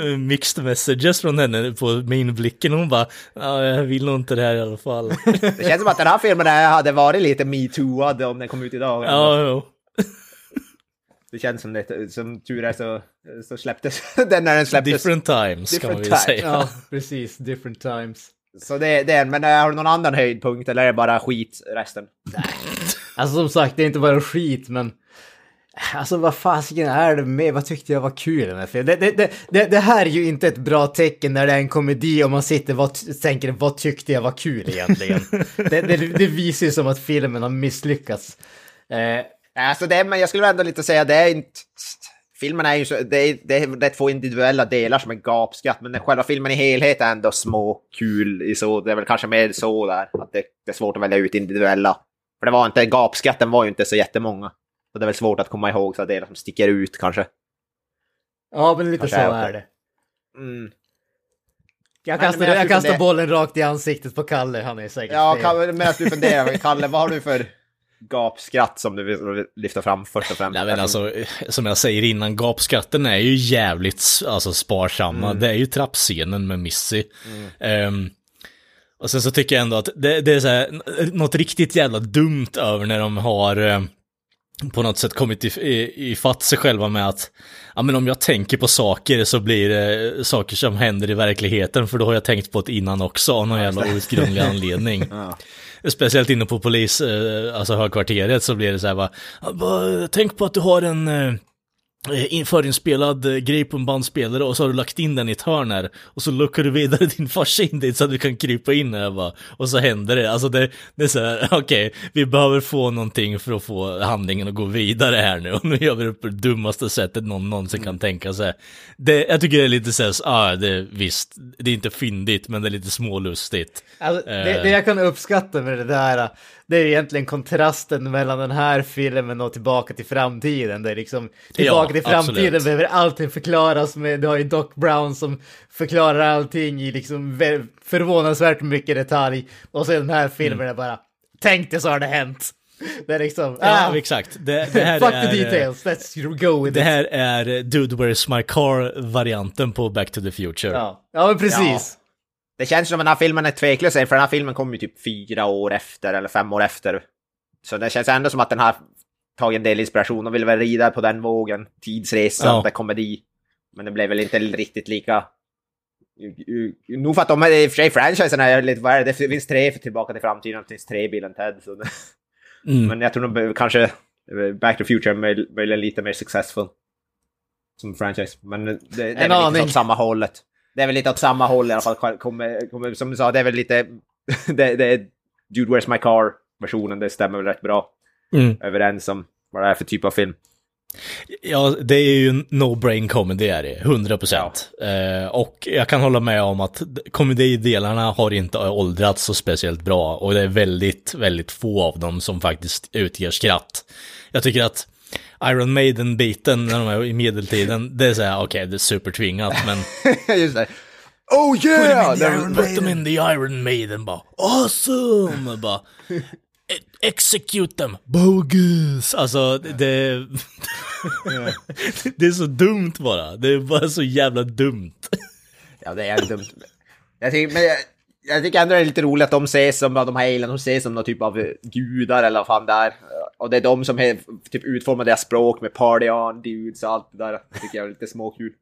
eh, mixed messages från henne på min blicken. Hon bara, ja, jag vill nog inte det här i alla fall. Det känns som att den här filmen hade varit lite metooad om den kom ut idag. ja, jo. Det känns som det, som tur är så, så släpptes den när den släpptes. Different times kan man Different väl säga. ja, precis. Different times. Så det, det är men äh, har du någon annan höjdpunkt eller är det bara skit resten? Alltså som sagt, det är inte bara skit, men... Alltså vad fasiken är det med, vad tyckte jag var kul filmen? Det, det, det, det, här är ju inte ett bra tecken när det är en komedi och man sitter och tänker vad tyckte jag var kul egentligen? det, det, det visar ju som att filmen har misslyckats. Eh, Alltså det, men jag skulle ändå lite säga det är inte... Filmen är ju så, det är, det är, det är två individuella delar som är gapskatt, men själva filmen i helhet är ändå små kul i så. Det är väl kanske mer så där, att det, det är svårt att välja ut individuella. För det var inte, gapskatten var ju inte så jättemånga. Så det är väl svårt att komma ihåg så delar som sticker ut kanske. ja, men lite Kanske så är det. Mm. Jag kastar, men jag jag kastar bollen rakt i ansiktet på Kalle, han är säkert Ja, fel. Medan du funderar, Kalle, vad har du för gapskratt som du vill lyfta fram först och främst. Nej men alltså, som jag säger innan, gapskatten är ju jävligt alltså, sparsamma. Det är ju trappscenen med Missy. Ehm, och sen så tycker jag ändå att det, det är så här, något riktigt jävla dumt över när de har eh, på något sätt kommit i, i, i fatt sig själva med att ja men om jag tänker på saker så blir det saker som händer i verkligheten för då har jag tänkt på det innan också av någon jävla outgrundlig anledning. Speciellt inne på polis, eh, alltså högkvarteret så blir det så här bara, ah, bara tänk på att du har en eh, förinspelad eh, grej på en bandspelare och så har du lagt in den i ett hörn här och så luckar du vidare din farsa in dit så att du kan krypa in här bara och så händer det. Alltså det, det är så här, okej, vi behöver få någonting för att få handlingen att gå vidare här nu och nu gör vi det på det dummaste sättet någon någonsin kan tänka sig. Det, jag tycker det är lite så här, ah, det, visst, det är inte fyndigt men det är lite smålustigt. Alltså, det, Eh. det jag kan uppskatta med det där, det är egentligen kontrasten mellan den här filmen och Tillbaka till framtiden. Det är liksom, Tillbaka till framtiden absolut. behöver allting förklaras med, du har ju Doc Brown som förklarar allting i liksom vä- förvånansvärt mycket detalj. Och sen den här filmen Mm. är bara, tänk dig så har det hänt. Det är liksom, Ja, ah, exakt. Det, det här fuck är, the details, let's go with Det it. här är Dude Where's My Car-varianten på Back to the Future. Ja, ja men precis. Det känns som den här filmen är tveklös, för den här filmen kom ju typ fyra år efter, eller fem år efter. Så det känns ändå som att den har tagit en del inspiration och vill väl rida på den vågen. Tidsresande Ja. komedi. Men det blev väl inte riktigt lika... Nog för att de, i och för sig, franchisen är lite, är det, finns tre för Tillbaka till framtiden, det finns tre Bill and Ted. Så Mm. Men jag tror nog kanske eh, Back to Future är möj- möjligen lite mer successful. Som franchise. Men det, det är väl lite åt samma hållet. Det är väl lite åt samma håll i alla fall. Kommer, kommer, som du sa, det är väl lite... det, det är Dude Where's My Car-versionen, det stämmer väl rätt bra Mm. överens om vad det är för typ av film. Ja, det är ju no-brain comedy är det, 100%. Eh, och jag kan hålla med om att komedidelarna har inte åldrats så speciellt bra och det är väldigt, väldigt få av dem som faktiskt utger skratt. Jag tycker att Iron Maiden-biten när de är i medeltiden, det är såhär, okej, det är supertvingat, men Just det. Oh yeah! put them in the Iron Maiden bara, awesome! bara, "E- execute them, bogus! Alltså, det... det är så dumt bara. Det är bara så jävla dumt. Ja, det är dumt. Jag tycker, men jag, tycker ändå det är lite roligt att de ses som, de här alien, de ses som någon typ av eh, gudar eller vad fan det är. Och det är de som är, typ utformar deras språk med party on, dudes och allt det där. Det tycker jag är lite småkul.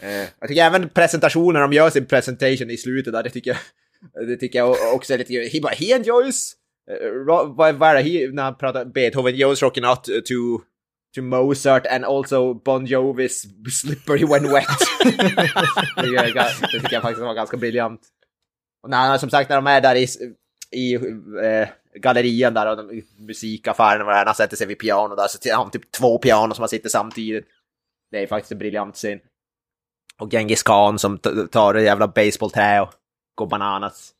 Eh, jag tycker även presentationen, de gör sin presentation i slutet där, det tycker jag, det tycker jag också är lite kul. He he enjoys, eh, vad vad är det, he, när han pratar Beethoven, enjoys rocking out to to Mozart and also Bon Jovis Slippery When Wet. det, tycker jag, det tycker jag faktiskt var ganska briljant. Och när, som sagt, när de är där i, i eh, gallerian där och de, musikaffären och vad det han sätter sig vid piano där så har han typ två pianon som han sitter samtidigt. Det är faktiskt en briljant scen. Och Genghis Khan som tar ett jävla baseballträ och går bananas.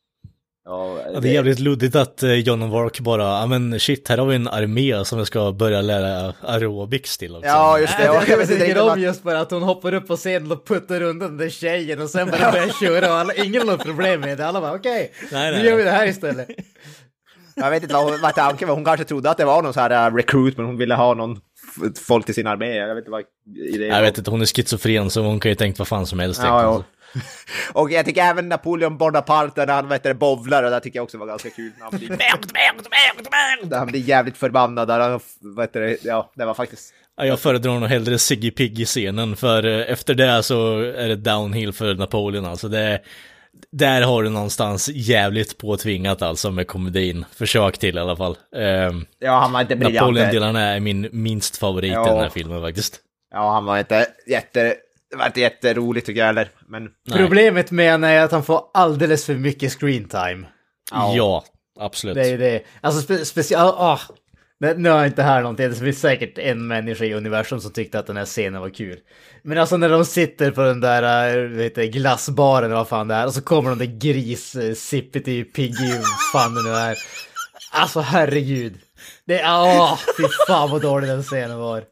Och, Ja, det är jävligt luddigt att eh, John of Arc bara, ja men shit, här har vi en armé som jag ska börja lära aerobics till också. Ja, just det. Jag, och jag, jag det tycker om just bara att hon hoppar upp på scenen och puttar undan den där tjejen och sen bara börjar köra och alla, ingen har något problem med det. Alla bara okej, Nej, nu gör vi det här istället. Jag vet inte vad, hon- vad tanken var. Hon kanske trodde att det var någon så här uh, recruit, men hon ville ha någon folk till sin armé. Jag vet inte vad idén Jag vet inte, hon är schizofren så hon kan ju tänkt vad fan som helst. Ja, ja. Och jag tycker även Napoleon Bonaparte när han vet du, bowlar, och det tycker jag också var ganska kul. När han blir, när han blir jävligt förbannad. Där han, vet ja, det var faktiskt... Ja, jag föredrar nog hellre Siggy Piggy-scenen, för eh, efter det så är det downhill för Napoleon alltså. Det, där har du någonstans jävligt påtvingat alltså med komedin. Försök till i alla fall. Um, Ja, han var inte briljant. Napoleon-delarna är min minst favorit Ja. i den här filmen faktiskt. Ja, han var inte jätte... Det var inte jätteroligt tycker jag heller. Men. Problemet med henne är att han får alldeles för mycket screen time. Ja, absolut. Det är det. Alltså spe, speciellt, ah, nu nu har jag inte här någonting, det finns säkert en människa i universum som tyckte att den här scenen var kul. Men alltså när de sitter på den där äh, vet du, glassbaren eller vad fan det är och så kommer de där gris, äh, sippity, piggy, fan det nu är. Alltså herregud. Det är, åh, fy fan vad dålig den scenen var.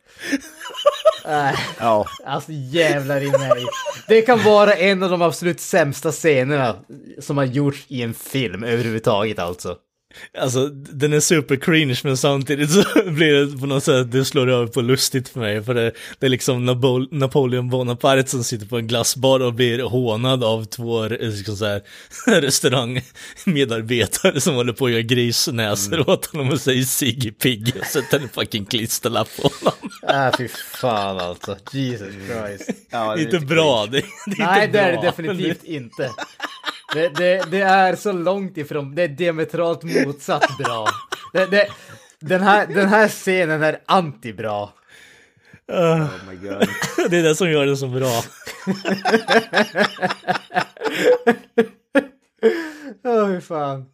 Äh, ja, alltså jävlar i mig. Det kan vara en av de absolut sämsta scenerna som har gjorts i en film överhuvudtaget alltså. Alltså, den är super cringe men samtidigt så blir det på något sätt, det slår över på lustigt för mig. För det, det är liksom Napol Napoleon Bonaparte som sitter på en glassbar och blir hånad av två liksom så här, restaurangmedarbetare som håller på att göra grisnäsor Mm. åt honom och säger Siggy Pigg och sätter en fucking klisterlapp på honom. Äh, fy fan alltså. Jesus Christ. Ja, Det är inte bra, det, det är Nej, inte det är det definitivt inte. Det, det, det är så långt ifrån, det är diametralt motsatt bra. Det, det, den, här, den här scenen är anti-bra. Oh my god. Det är det som gör det så bra. Åh, hur fan.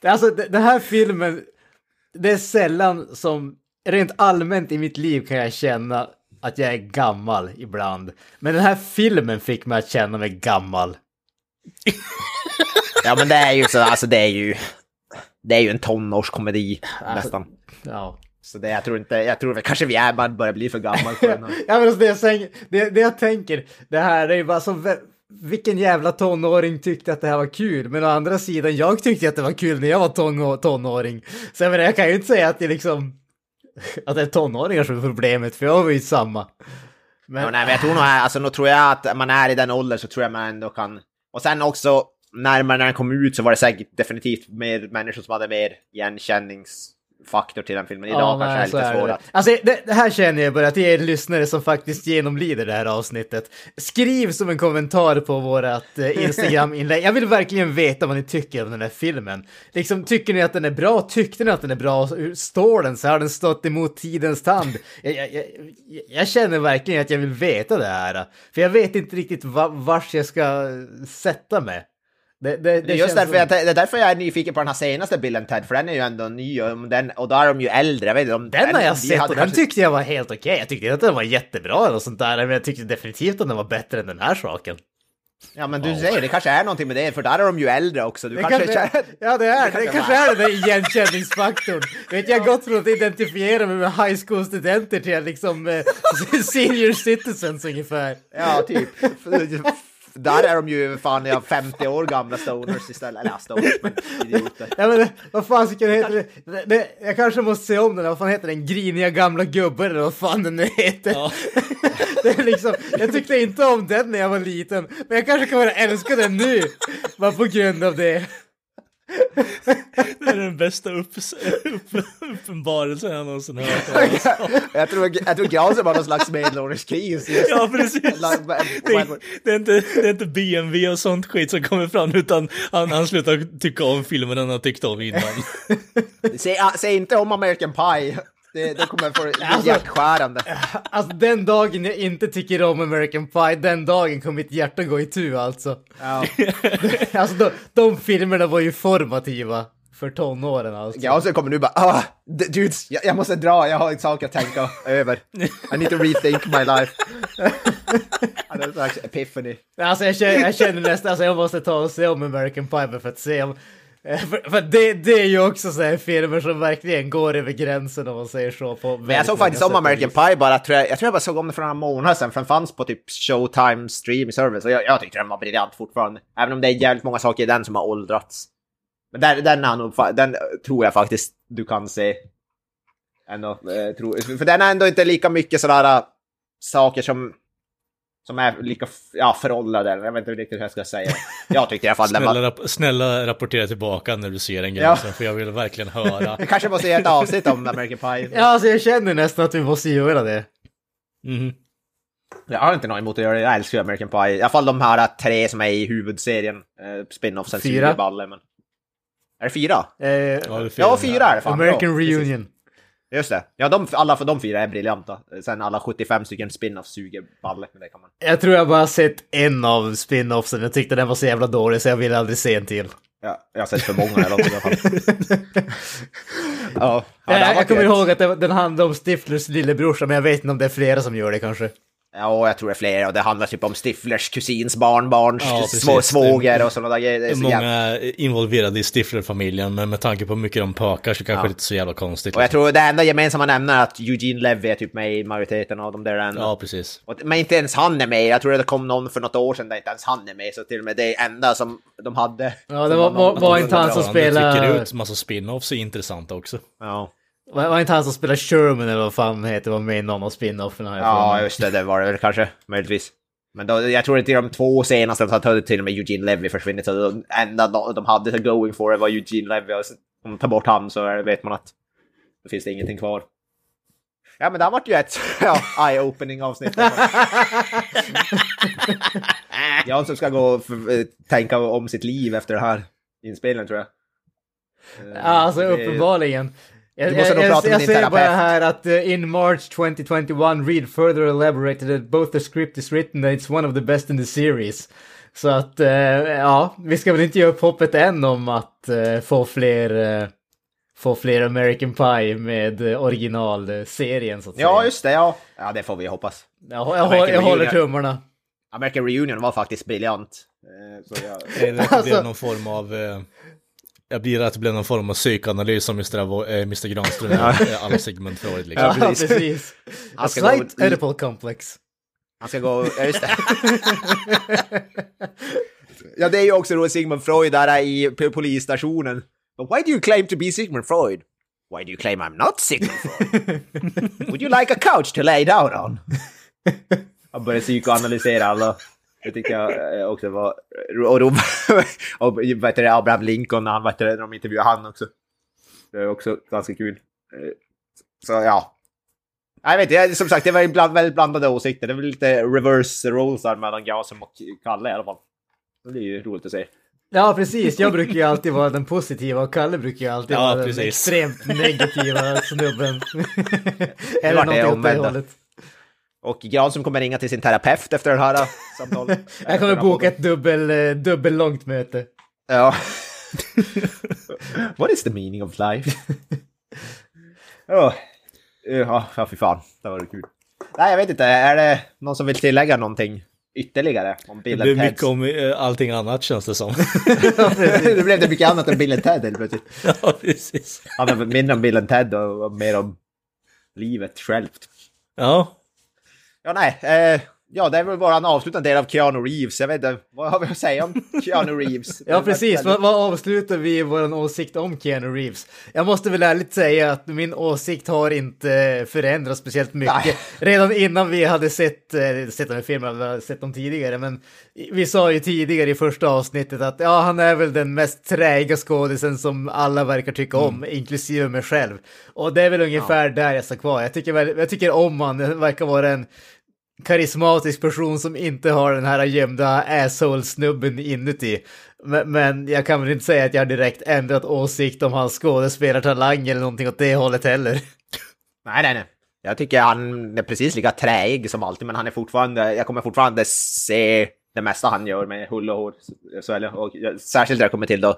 Det- Alltså, den här filmen, det är sällan som, rent allmänt i mitt liv kan jag känna att jag är gammal ibland. Men den här filmen fick mig att känna mig gammal. Ja men det är ju så, alltså det är ju... Det är ju en tonårskomedi nästan. Ja. Så det, jag tror inte, jag tror kanske vi är, man börjar bli för gammal för den. Ja men alltså det, jag säger, det, det jag tänker, det här är ju bara så, vilken jävla tonåring tyckte att det här var kul? Men å andra sidan, jag tyckte att det var kul när jag var tonå, tonåring. Så jag menar, jag kan ju inte säga att det liksom, att det är tonåringar som är problemet, för jag var ju samma. Men, Ja, nej, men jag tror nog, alltså nog tror jag att man är i den åldern så tror jag man ändå kan... Och sen också, när, man, när den kom ut så var det säkert definitivt mer människor som hade mer igenkännings igenkänningsfaktor till den filmen. Idag kanske nej, är lite det. svårt att... Alltså det, det här känner jag bara att det är lyssnare som faktiskt genomlider det här avsnittet. Skriv som en kommentar på vårat eh, Instagram-inlägg. Jag vill verkligen veta vad ni tycker om den här filmen. Liksom, tycker ni att den är bra? Tyckte ni att den är bra? Hur står den? Så har den stått emot tidens tand? Jag, jag, jag, jag känner verkligen att jag vill veta det här. För jag vet inte riktigt va, vars jag ska sätta mig. Det, det, Det är just därför jag, det är därför jag är nyfiken på den här senaste Bill and Ted, för den är ju ändå ny och, den, och då är de ju äldre. Jag vet inte om... Den har jag sett och den kanske- tyckte jag var helt okej. Jag tyckte inte att den var jättebra eller sånt där, men jag tyckte definitivt att den var bättre än den här saken. Ja men du säger det kanske är någonting med det, för där är de ju äldre också. Du Det kanske... kanske, ja, det är det. kan Det det kanske är den där igenkänningsfaktorn. Vet, jag gått från att identifiera mig med high school-studenter till liksom eh, senior citizens ungefär. Ja, typ. Där är de ju fan ja, 50 år gamla stoners istället. Eller stoners, men idioter. Ja men vad fan ska den heta? Det, det, det, jag kanske måste se om den, vad fan heter den? Griniga gamla gubben eller vad fan den nu heter. Ja. Det är liksom, jag tyckte inte om den när jag var liten, men jag kanske kommer att älska den nu. Bara på grund av det. Det är den bästa upps, upp, uppenbarelsen jag någonsin hört. Jag tror, jag tror Granström har någon slags medelålderskris. just. Ja, precis. Det är, det, är inte, det är inte BMW och sånt skit som kommer fram, utan han, han slutar tycka om filmen han har tyckt om innan. Säg, säg inte om American Pie. Det, det kommer få Alltså- hjärtskärande. Alltså den dagen jag inte tycker om American Pie, den dagen kommer mitt hjärta gå i tu alltså. Ja. Alltså de, de filmerna var ju formativa för tonåren alltså. Granström kommer nu bara ah, dudes, jag, jag måste dra, jag har saker att tänka över. I need to rethink my life. Han har en slags epiphany. Alltså jag känner, jag känner nästan, alltså jag måste ta och se om American Pie för att se om... eh, För, för det, det är ju också så här filmer som verkligen går över gränsen om man säger så. På Men jag såg faktiskt om American Pie bara, tror jag, jag tror jag bara såg om det för några månader sedan, för den fanns på typ Showtime streaming service och jag, jag tyckte den var briljant fortfarande. Även om det är jävligt många saker i den som har åldrats. Men den, den, har nog, den tror jag faktiskt du kan se. Ändå, eh, tror, för den är ändå inte lika mycket sådana äh, saker som som är lika ja, föråldrade. Jag vet inte riktigt hur jag ska säga. Jag tyckte i alla fall var... Snälla, rap snälla rapportera tillbaka när du ser den gränsen, för jag vill verkligen höra. Vi kanske måste göra ett avsnitt om American Pie. Ja, alltså jag känner nästan att vi måste göra det. Mhm. Jag har inte något emot att göra det, jag älskar ju American Pie. I alla fall de här tre som är i huvudserien. Eh, Spin-offsen Fyra. men... Är det fyra? Eh, Ja, det är fel. Ja, fyra är det fan. American Bra, precis. Just det. Ja, de, alla för de fyra är briljanta. Sen alla 75 stycken spin-offs suger balle, men det kan man... Jag tror jag bara sett en av spin-offsen. Jag tyckte den var så jävla dålig så jag vill aldrig se en till. Ja, jag har sett för många eller något i alla fall. Ja, ja jag, kommer ihåg att det, den handlade om Stiflers lillebrorsa, men jag vet inte om det är flera som gör det kanske. Ja, jag tror det är fler och det handlar typ om Stiflers kusins barnbarns Ja, precis. svåger och sådana där grejer. Det är så jävla- Många involverade i Stifler-familjen, men med tanke på hur mycket de pökar så kanske Ja. det inte är så jävla konstigt. Och jag liksom. tror det enda gemensamma nämnaren är att Eugene Levy är typ med i majoriteten av de där ändå. Ja, precis. Och, men inte ens han är med. Jag tror det kom någon för något år sedan där inte ens han är med. Så till och med det enda som de hade. Ja, det var, var, var inte han som spelade... ut massa spin-offs är intressanta också. Ja. Var, var inte han som spelade Sherman eller vad fan heter, var med i någon av spin-offerna? ja, just det. Det var det väl kanske. Möjligtvis. Men då, jag tror inte de två senaste så hade till och med Eugene Levy försvunnit. Så det enda de, de hade going for det var Eugene Levy. Och om de tar bort han så vet man att då finns det ingenting kvar. Ja, men det har varit ju ett ja, eye-opening avsnitt. jag som ska gå och tänka om sitt liv efter det här inspelningen tror jag. Eh, Ja, alltså det- uppenbarligen. Jag, Du måste jag, nog jag, jag säger bara här att uh, in March 2021 Reed further elaborated that both the script is written and it's one of the best in the series. Så att, eh, ja, vi ska väl inte ge upp hoppet än om att eh, få fler få fler American Pie med uh, originalserien så att Ja, säga. just det. Ja, ja det får vi hoppas. Jag, jag, jag, jag håller tummarna. American Reunion var faktiskt briljant. Så jag... Eller att det Alltså- blev någon form av... Jag blir att det blev någon form av psykoanalys av Mr. Avo- eh, Mr. Granström, eh, alla Sigmund Freud liksom. Ja, precis. A gå- slight Oedipal complex. Han ska gå... Ja, just det. ja, det är ju också då Sigmund Freud där i polisstationen. But why do you claim to be Sigmund Freud? Why do you claim I'm not Sigmund Freud? Would you like a couch to lay down on? Han börjar psykoanalysera alla. Det tycker jag eh, också var... Och, då, och vet du, Abraham Lincoln, när han, vet du, när de intervjuade han också. Det är också ganska kul. Eh, Så ja, jag vet inte, som sagt det var ibland väldigt blandade åsikter. Det var lite reverse roles där mellan Gasem och Kalle i alla fall. Det är ju roligt att se. Ja, precis. Jag brukar ju alltid vara den positiva och Kalle brukar ju alltid Ja, vara den precis. extremt negativa snubben. Eller det någonting åt det hållet. Och Granström kommer ringa till sin terapeut efter det här äh, samtalet. Jag kommer boka ett dubbel, eh, dubbellångt möte. Ja. What is the meaning of life? oh. Ja, ja, fy fan. Det var kul. Nej, jag vet inte. Är det någon som vill tillägga någonting ytterligare om Det Bill blev and mycket om eh, allting annat känns det som. det blev det mycket annat än Bill Ted helt plötsligt. ja, precis. Ja, men mindre om Bill Ted och och mer om livet självt. Ja, Ja, nej. Eh, ja, det är väl bara en avslutande del av Keanu Reeves. Jag vet inte, vad har vi att säga om Keanu Reeves? Ja, precis. Vad, vad avslutar vi vår åsikt om Keanu Reeves? Jag måste väl ärligt säga att min åsikt har inte förändrats speciellt mycket. Nej. Redan innan vi hade sett, eh, sett de här filmerna, vi hade sett dem tidigare, men vi sa ju tidigare i första avsnittet att ja, han är väl den mest träiga skådisen som alla verkar tycka om, inklusive mig själv. Och det är väl ungefär där jag står kvar. Jag tycker, jag tycker om han, verkar vara en karismatisk person som inte har den här gömda asshole-snubben inuti. Men, men jag kan väl inte säga att jag har direkt ändrat åsikt om hans skådespelartalang eller någonting åt det hållet heller. Nej, nej, nej. Jag tycker han är precis lika träig som alltid, men han är fortfarande, jag kommer fortfarande se det mesta han gör med hull och hår. Så, eller, och, särskilt när det kommer till då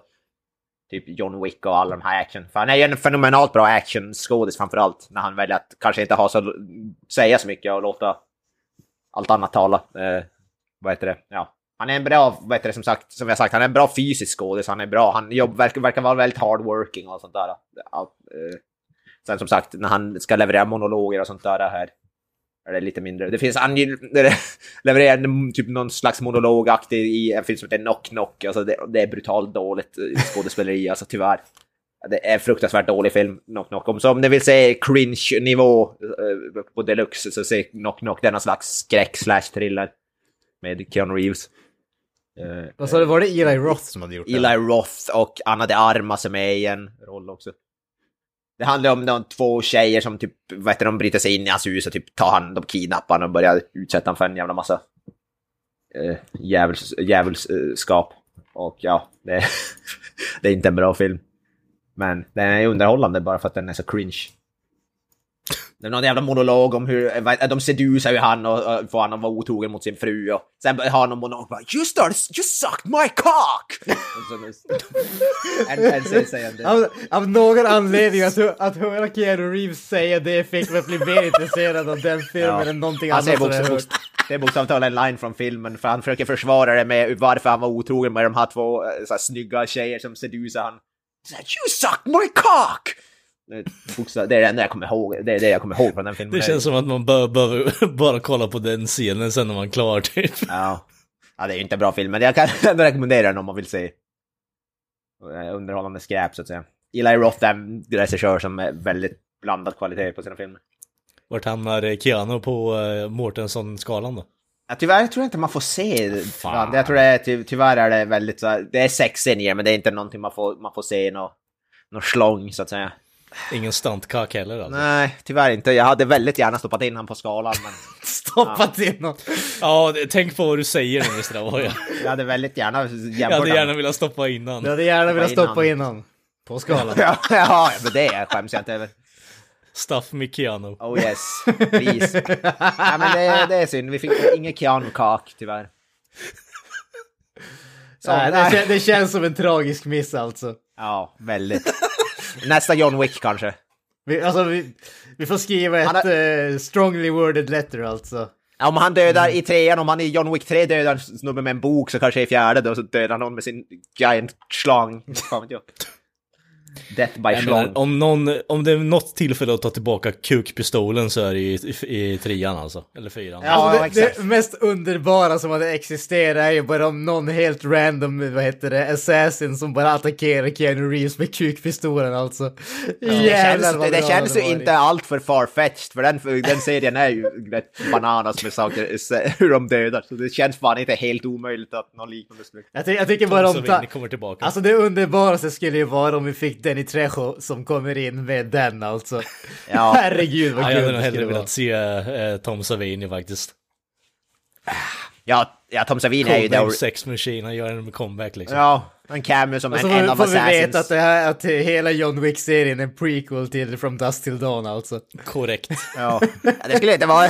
typ John Wick och alla de här action. För han är ju en fenomenalt bra actionskådis framför allt. När han väljer att kanske inte ha så, säga så mycket och låta allt annat talar. Eh, vad heter det? Ja. Han är en bra, vad heter det, som sagt, som jag sagt, han är en bra fysisk skådis, han är bra, han jobb, verkar, verkar vara väldigt hardworking och sånt där. Allt, eh, Sen som sagt, när han ska leverera monologer och sånt där här är det lite mindre. Det finns, han levererar typ någon slags monologaktig i en film som heter Knock Knock. Alltså det, det är brutalt dåligt eh, skådespeleri, alltså tyvärr. Det är en fruktansvärt dålig film, Knock Knock. Om, så om ni vill se cringe-nivå eh, på deluxe så se Knock Knock. Det är någon slags skräck slash thriller med Keanu Reeves. Eh, Vad sa du, var det Eli Roth som hade gjort det? Eli Roth och Anna de Armas är med i en roll också. Det handlar om de två tjejer som typ, vad heter de, bryter sig in i hans hus och typ tar hand om kidnappar honom och börjar utsätta honom för en jävla massa eh, djävuls, djävulskap. Och ja, det, det är inte en bra film. Men den är underhållande bara för att den är så cringe. det är någon jävla monolog om hur vad- de sedusar ju han och, och får han att vara otrogen mot sin fru och sen har han någon monolog bara You started, you sucked my cock! Så-. Av, av någon anledning att, att höra Keanu Reeves säga det fick mig att bli mer intresserad av den filmen än någonting Han annat som jag hört. det är bokstavligt talat en line från filmen, för han försöker försvara det med varför han var otrogen med de här två eh, så här, snygga tjejer som sedusar han. Så här, You sucked my cock! Det är det enda jag kommer ihåg, det är det jag kommer ihåg från den filmen. Det känns som att man bör, bör bara kolla på den scenen sen när man är klar typ. Ja. ja, det är ju inte en bra film, men jag kan ändå rekommendera den om man vill se eh, underhållande skräp så att säga. Eli Roth är en regissör som är väldigt blandad kvalitet på sina filmer. Vart hamnar eh, Keanu på uh, Mårtensson-skalan då? Ja, tyvärr tror jag inte man får se. Fan. Jag tror det är, ty, tyvärr är det väldigt så det är sexscener men det är inte någonting man får, man får se någon nå slång så att säga. Ingen stuntkack heller alltså. Nej, tyvärr inte. Jag hade väldigt gärna stoppat in han på skalan men Stoppat in något. Ja, tänk på vad du säger nu Mr. Avoya. jag hade väldigt gärna Jag hade gärna velat stoppa innan. Jag hade gärna velat stoppa in honom. På skalan. Ja, ja, men det skäms jag inte över. Stuff med Keanu. Oh yes, please. ja, men det, det är synd, vi fick ingen Keanu Kak tyvärr. Så, Nej, det, nej. kän- det känns som en tragisk miss alltså. Ja, väldigt. Nästa John Wick kanske. Vi, alltså, vi, vi får skriva ett har- eh, strongly worded letter alltså. Ja, Om han dödar i trean, om han i John Wick 3 dödar en snubbe med en bok så kanske i fjärde då så dödar han någon med sin giant slang. Death by menar, om, någon, om det är något tillfälle att ta tillbaka kukpistolen så är det i, i, i trean alltså. Eller fyran. Ja, alltså, det, exakt. det mest underbara som hade existerat är ju bara om någon helt random, vad heter det, assassin som bara attackerar Keanu Reeves med kukpistolen alltså. Det Jävlar känns, vad det känns ju inte allt för farfetched för den, den serien är ju rätt bananas med saker, hur de dödar. Så det känns fan inte helt omöjligt att något liknande skulle... Jag, ty jag tycker bara om... Ta- Savini kommer tillbaka. alltså det underbaraste skulle ju vara om vi fick Danny Trejo som kommer in med den alltså. Ja. Herregud vad Ja, kul jag hade nog hellre velat se eh, Tom Savini faktiskt. Ja, ja Tom Savini är ju där. Sex Machine, han gör en comeback liksom. Ja, en cameo som en, en av får vi assassins. veta att, det här, att hela John Wick-serien är en prequel till From Dust Till Dawn alltså. Korrekt. Ja, det skulle inte vara...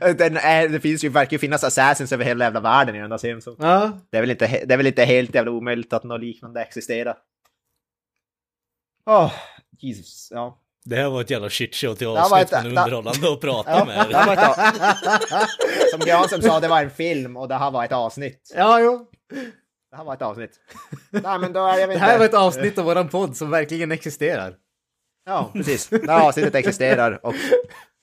den är, det finns ju, verkar ju finnas assassins över hela jävla världen i den där serien. Så Ja, det, är väl inte, det är väl inte helt jävla omöjligt att något liknande existerar. Åh, Jesus. Ja. Det här var ett jävla shitshow till avsnitt, ett- men underhållande att prata Ja, med. det här var ett, som Granström sa, det var en film och det här var ett avsnitt. ja jo. Det här var ett avsnitt. Nej, men då är jag Det här inte. var ett avsnitt av våran podd som verkligen existerar. Ja, precis. Det här avsnittet existerar och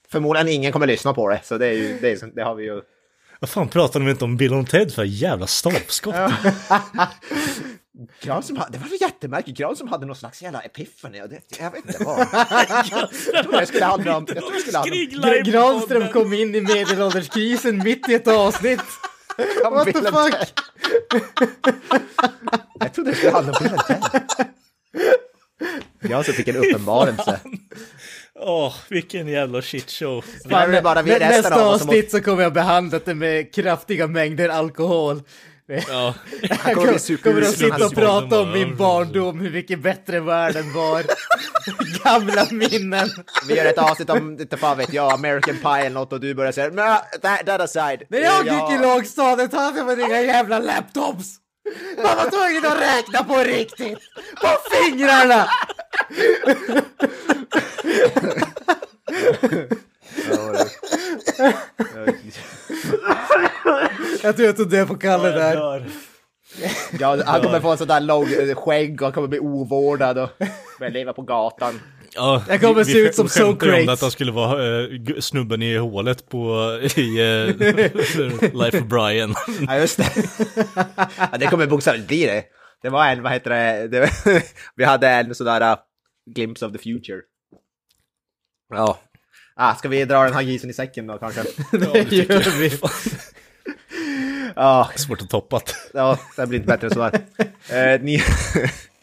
förmodligen ingen kommer lyssna på det. Så det, är ju, det, är, det har vi ju... Vad fan pratar de inte om Bill och Ted för jävla stolpskott? Granström hade, det var så jättemärkligt, Granström hade någon slags jävla epiphany. jag vet inte vad. jag trodde det skulle handla om... Jag trodde det skulle handla om... Gr- Granström kom in i medelålderskrisen mitt i ett avsnitt. What the fuck? Jag trodde det skulle handla om Bill. Granström fick en uppenbarelse. Åh, vilken jävla shitshow. Nästa som avsnitt så kommer jag behandla det med kraftiga mängder alkohol. Ja. Jag kommer att sitta och prata om min barndom, hur mycket bättre världen var. Gamla minnen. Vi gör ett avsnitt om, inte fan vet jag, American Pie eller något och du börjar säga men that, that aside. När jag Ja, gick i lågstadiet hade man inga jävla laptops. Man var tvungen att räkna på riktigt. På fingrarna! Jag tror jag tog det på Kalle där. Ja, han kommer få en sån där lång eh, skägg och han kommer bli ovårdad och börja leva på gatan. Ja, Jag kommer vi- se vi ut som skämtade ju om att han skulle vara gu- snubben i hålet på i eh, Life of Brian. Ja, just det. ja, det kommer bokstavligt bli det. Det var en, vad heter det, det vi hade en sån där uh, glimpse of the future. Ja. Ah, ska vi dra den här grisen i säcken då kanske? Det gör vi. Ja, Svårt att toppa. ja det blir inte bättre än så här. Eh, ni...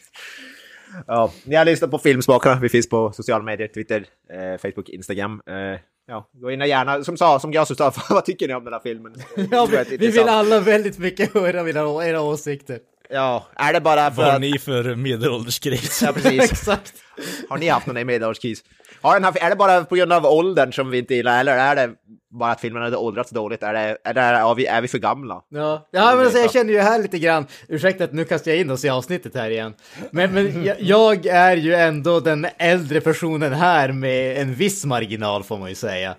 ja, ni har lyssnat på Filmsmakarna. Vi finns på sociala medier, Twitter, eh, Facebook, Instagram. Eh, ja, gå in och gärna, som sa, som jag sa, vad tycker ni om den här filmen? Ja, vi, vi vill alla väldigt mycket höra era åsikter. Ja, är det bara för Vad har att... ni för medelålderskris? Ja, precis. Exakt. Har ni haft någon i medelålderskris? Har den här, är det bara på grund av åldern som vi inte gillar, eller är det bara att filmen hade åldrats dåligt? Är, det, är, det, är, vi, är vi för gamla? Ja, ja men alltså, jag känner ju här lite grann, ursäkta att nu kastar jag in oss i avsnittet här igen. Men, men jag, jag är ju ändå den äldre personen här med en viss marginal får man ju säga.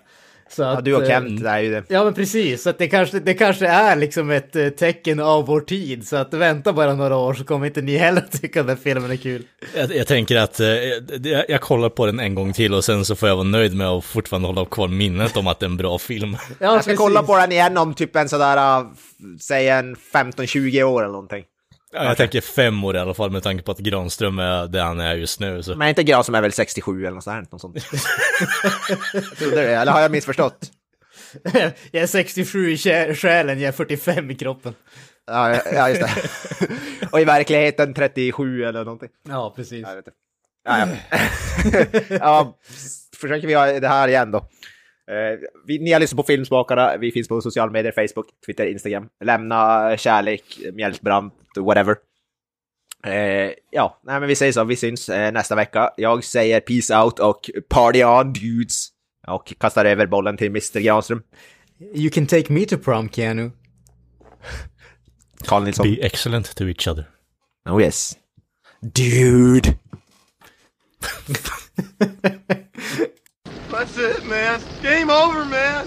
Så Ja, att, du och eh, Kent, det är ju det. Ja men precis, så att det kanske, det kanske är liksom ett eh, tecken av vår tid. Så att vänta bara några år så kommer inte ni heller tycka att den filmen är kul. Jag, jag tänker att eh, jag, jag kollar på den en gång till och sen så får jag vara nöjd med att fortfarande hålla kvar minnet om att det är en bra film. Ja, Jag ska precis. kolla på den igen om typ en sådär, säg en 15-20 år eller någonting. Ja, jag tänker fem år i alla fall med tanke på att Granström är där han är just nu. Så. Men inte Gran som är väl 67 eller något sånt. Något sånt. jag trodde det, eller har jag missförstått? jag är 67 i sjä- själen, jag är 45 i kroppen. Ja, ja just det. och i verkligheten 37 eller någonting. Ja, precis. Ja, ja. ja, försöker vi ha det här igen då. Eh, vi, ni har lyssnat på Filmsmakarna, vi finns på sociala medier, Facebook, Twitter, Instagram. Lämna kärlek, mjältbrant, whatever. Eh, ja, nej men vi säger så, vi syns eh, nästa vecka. Jag säger peace out och party on dudes. Och kastar över bollen till Mr Granström. You can take me to prom, Keanu. Carl Nilsson. Be excellent to each other. Oh yes. Dude! That's it, man. Game over, man.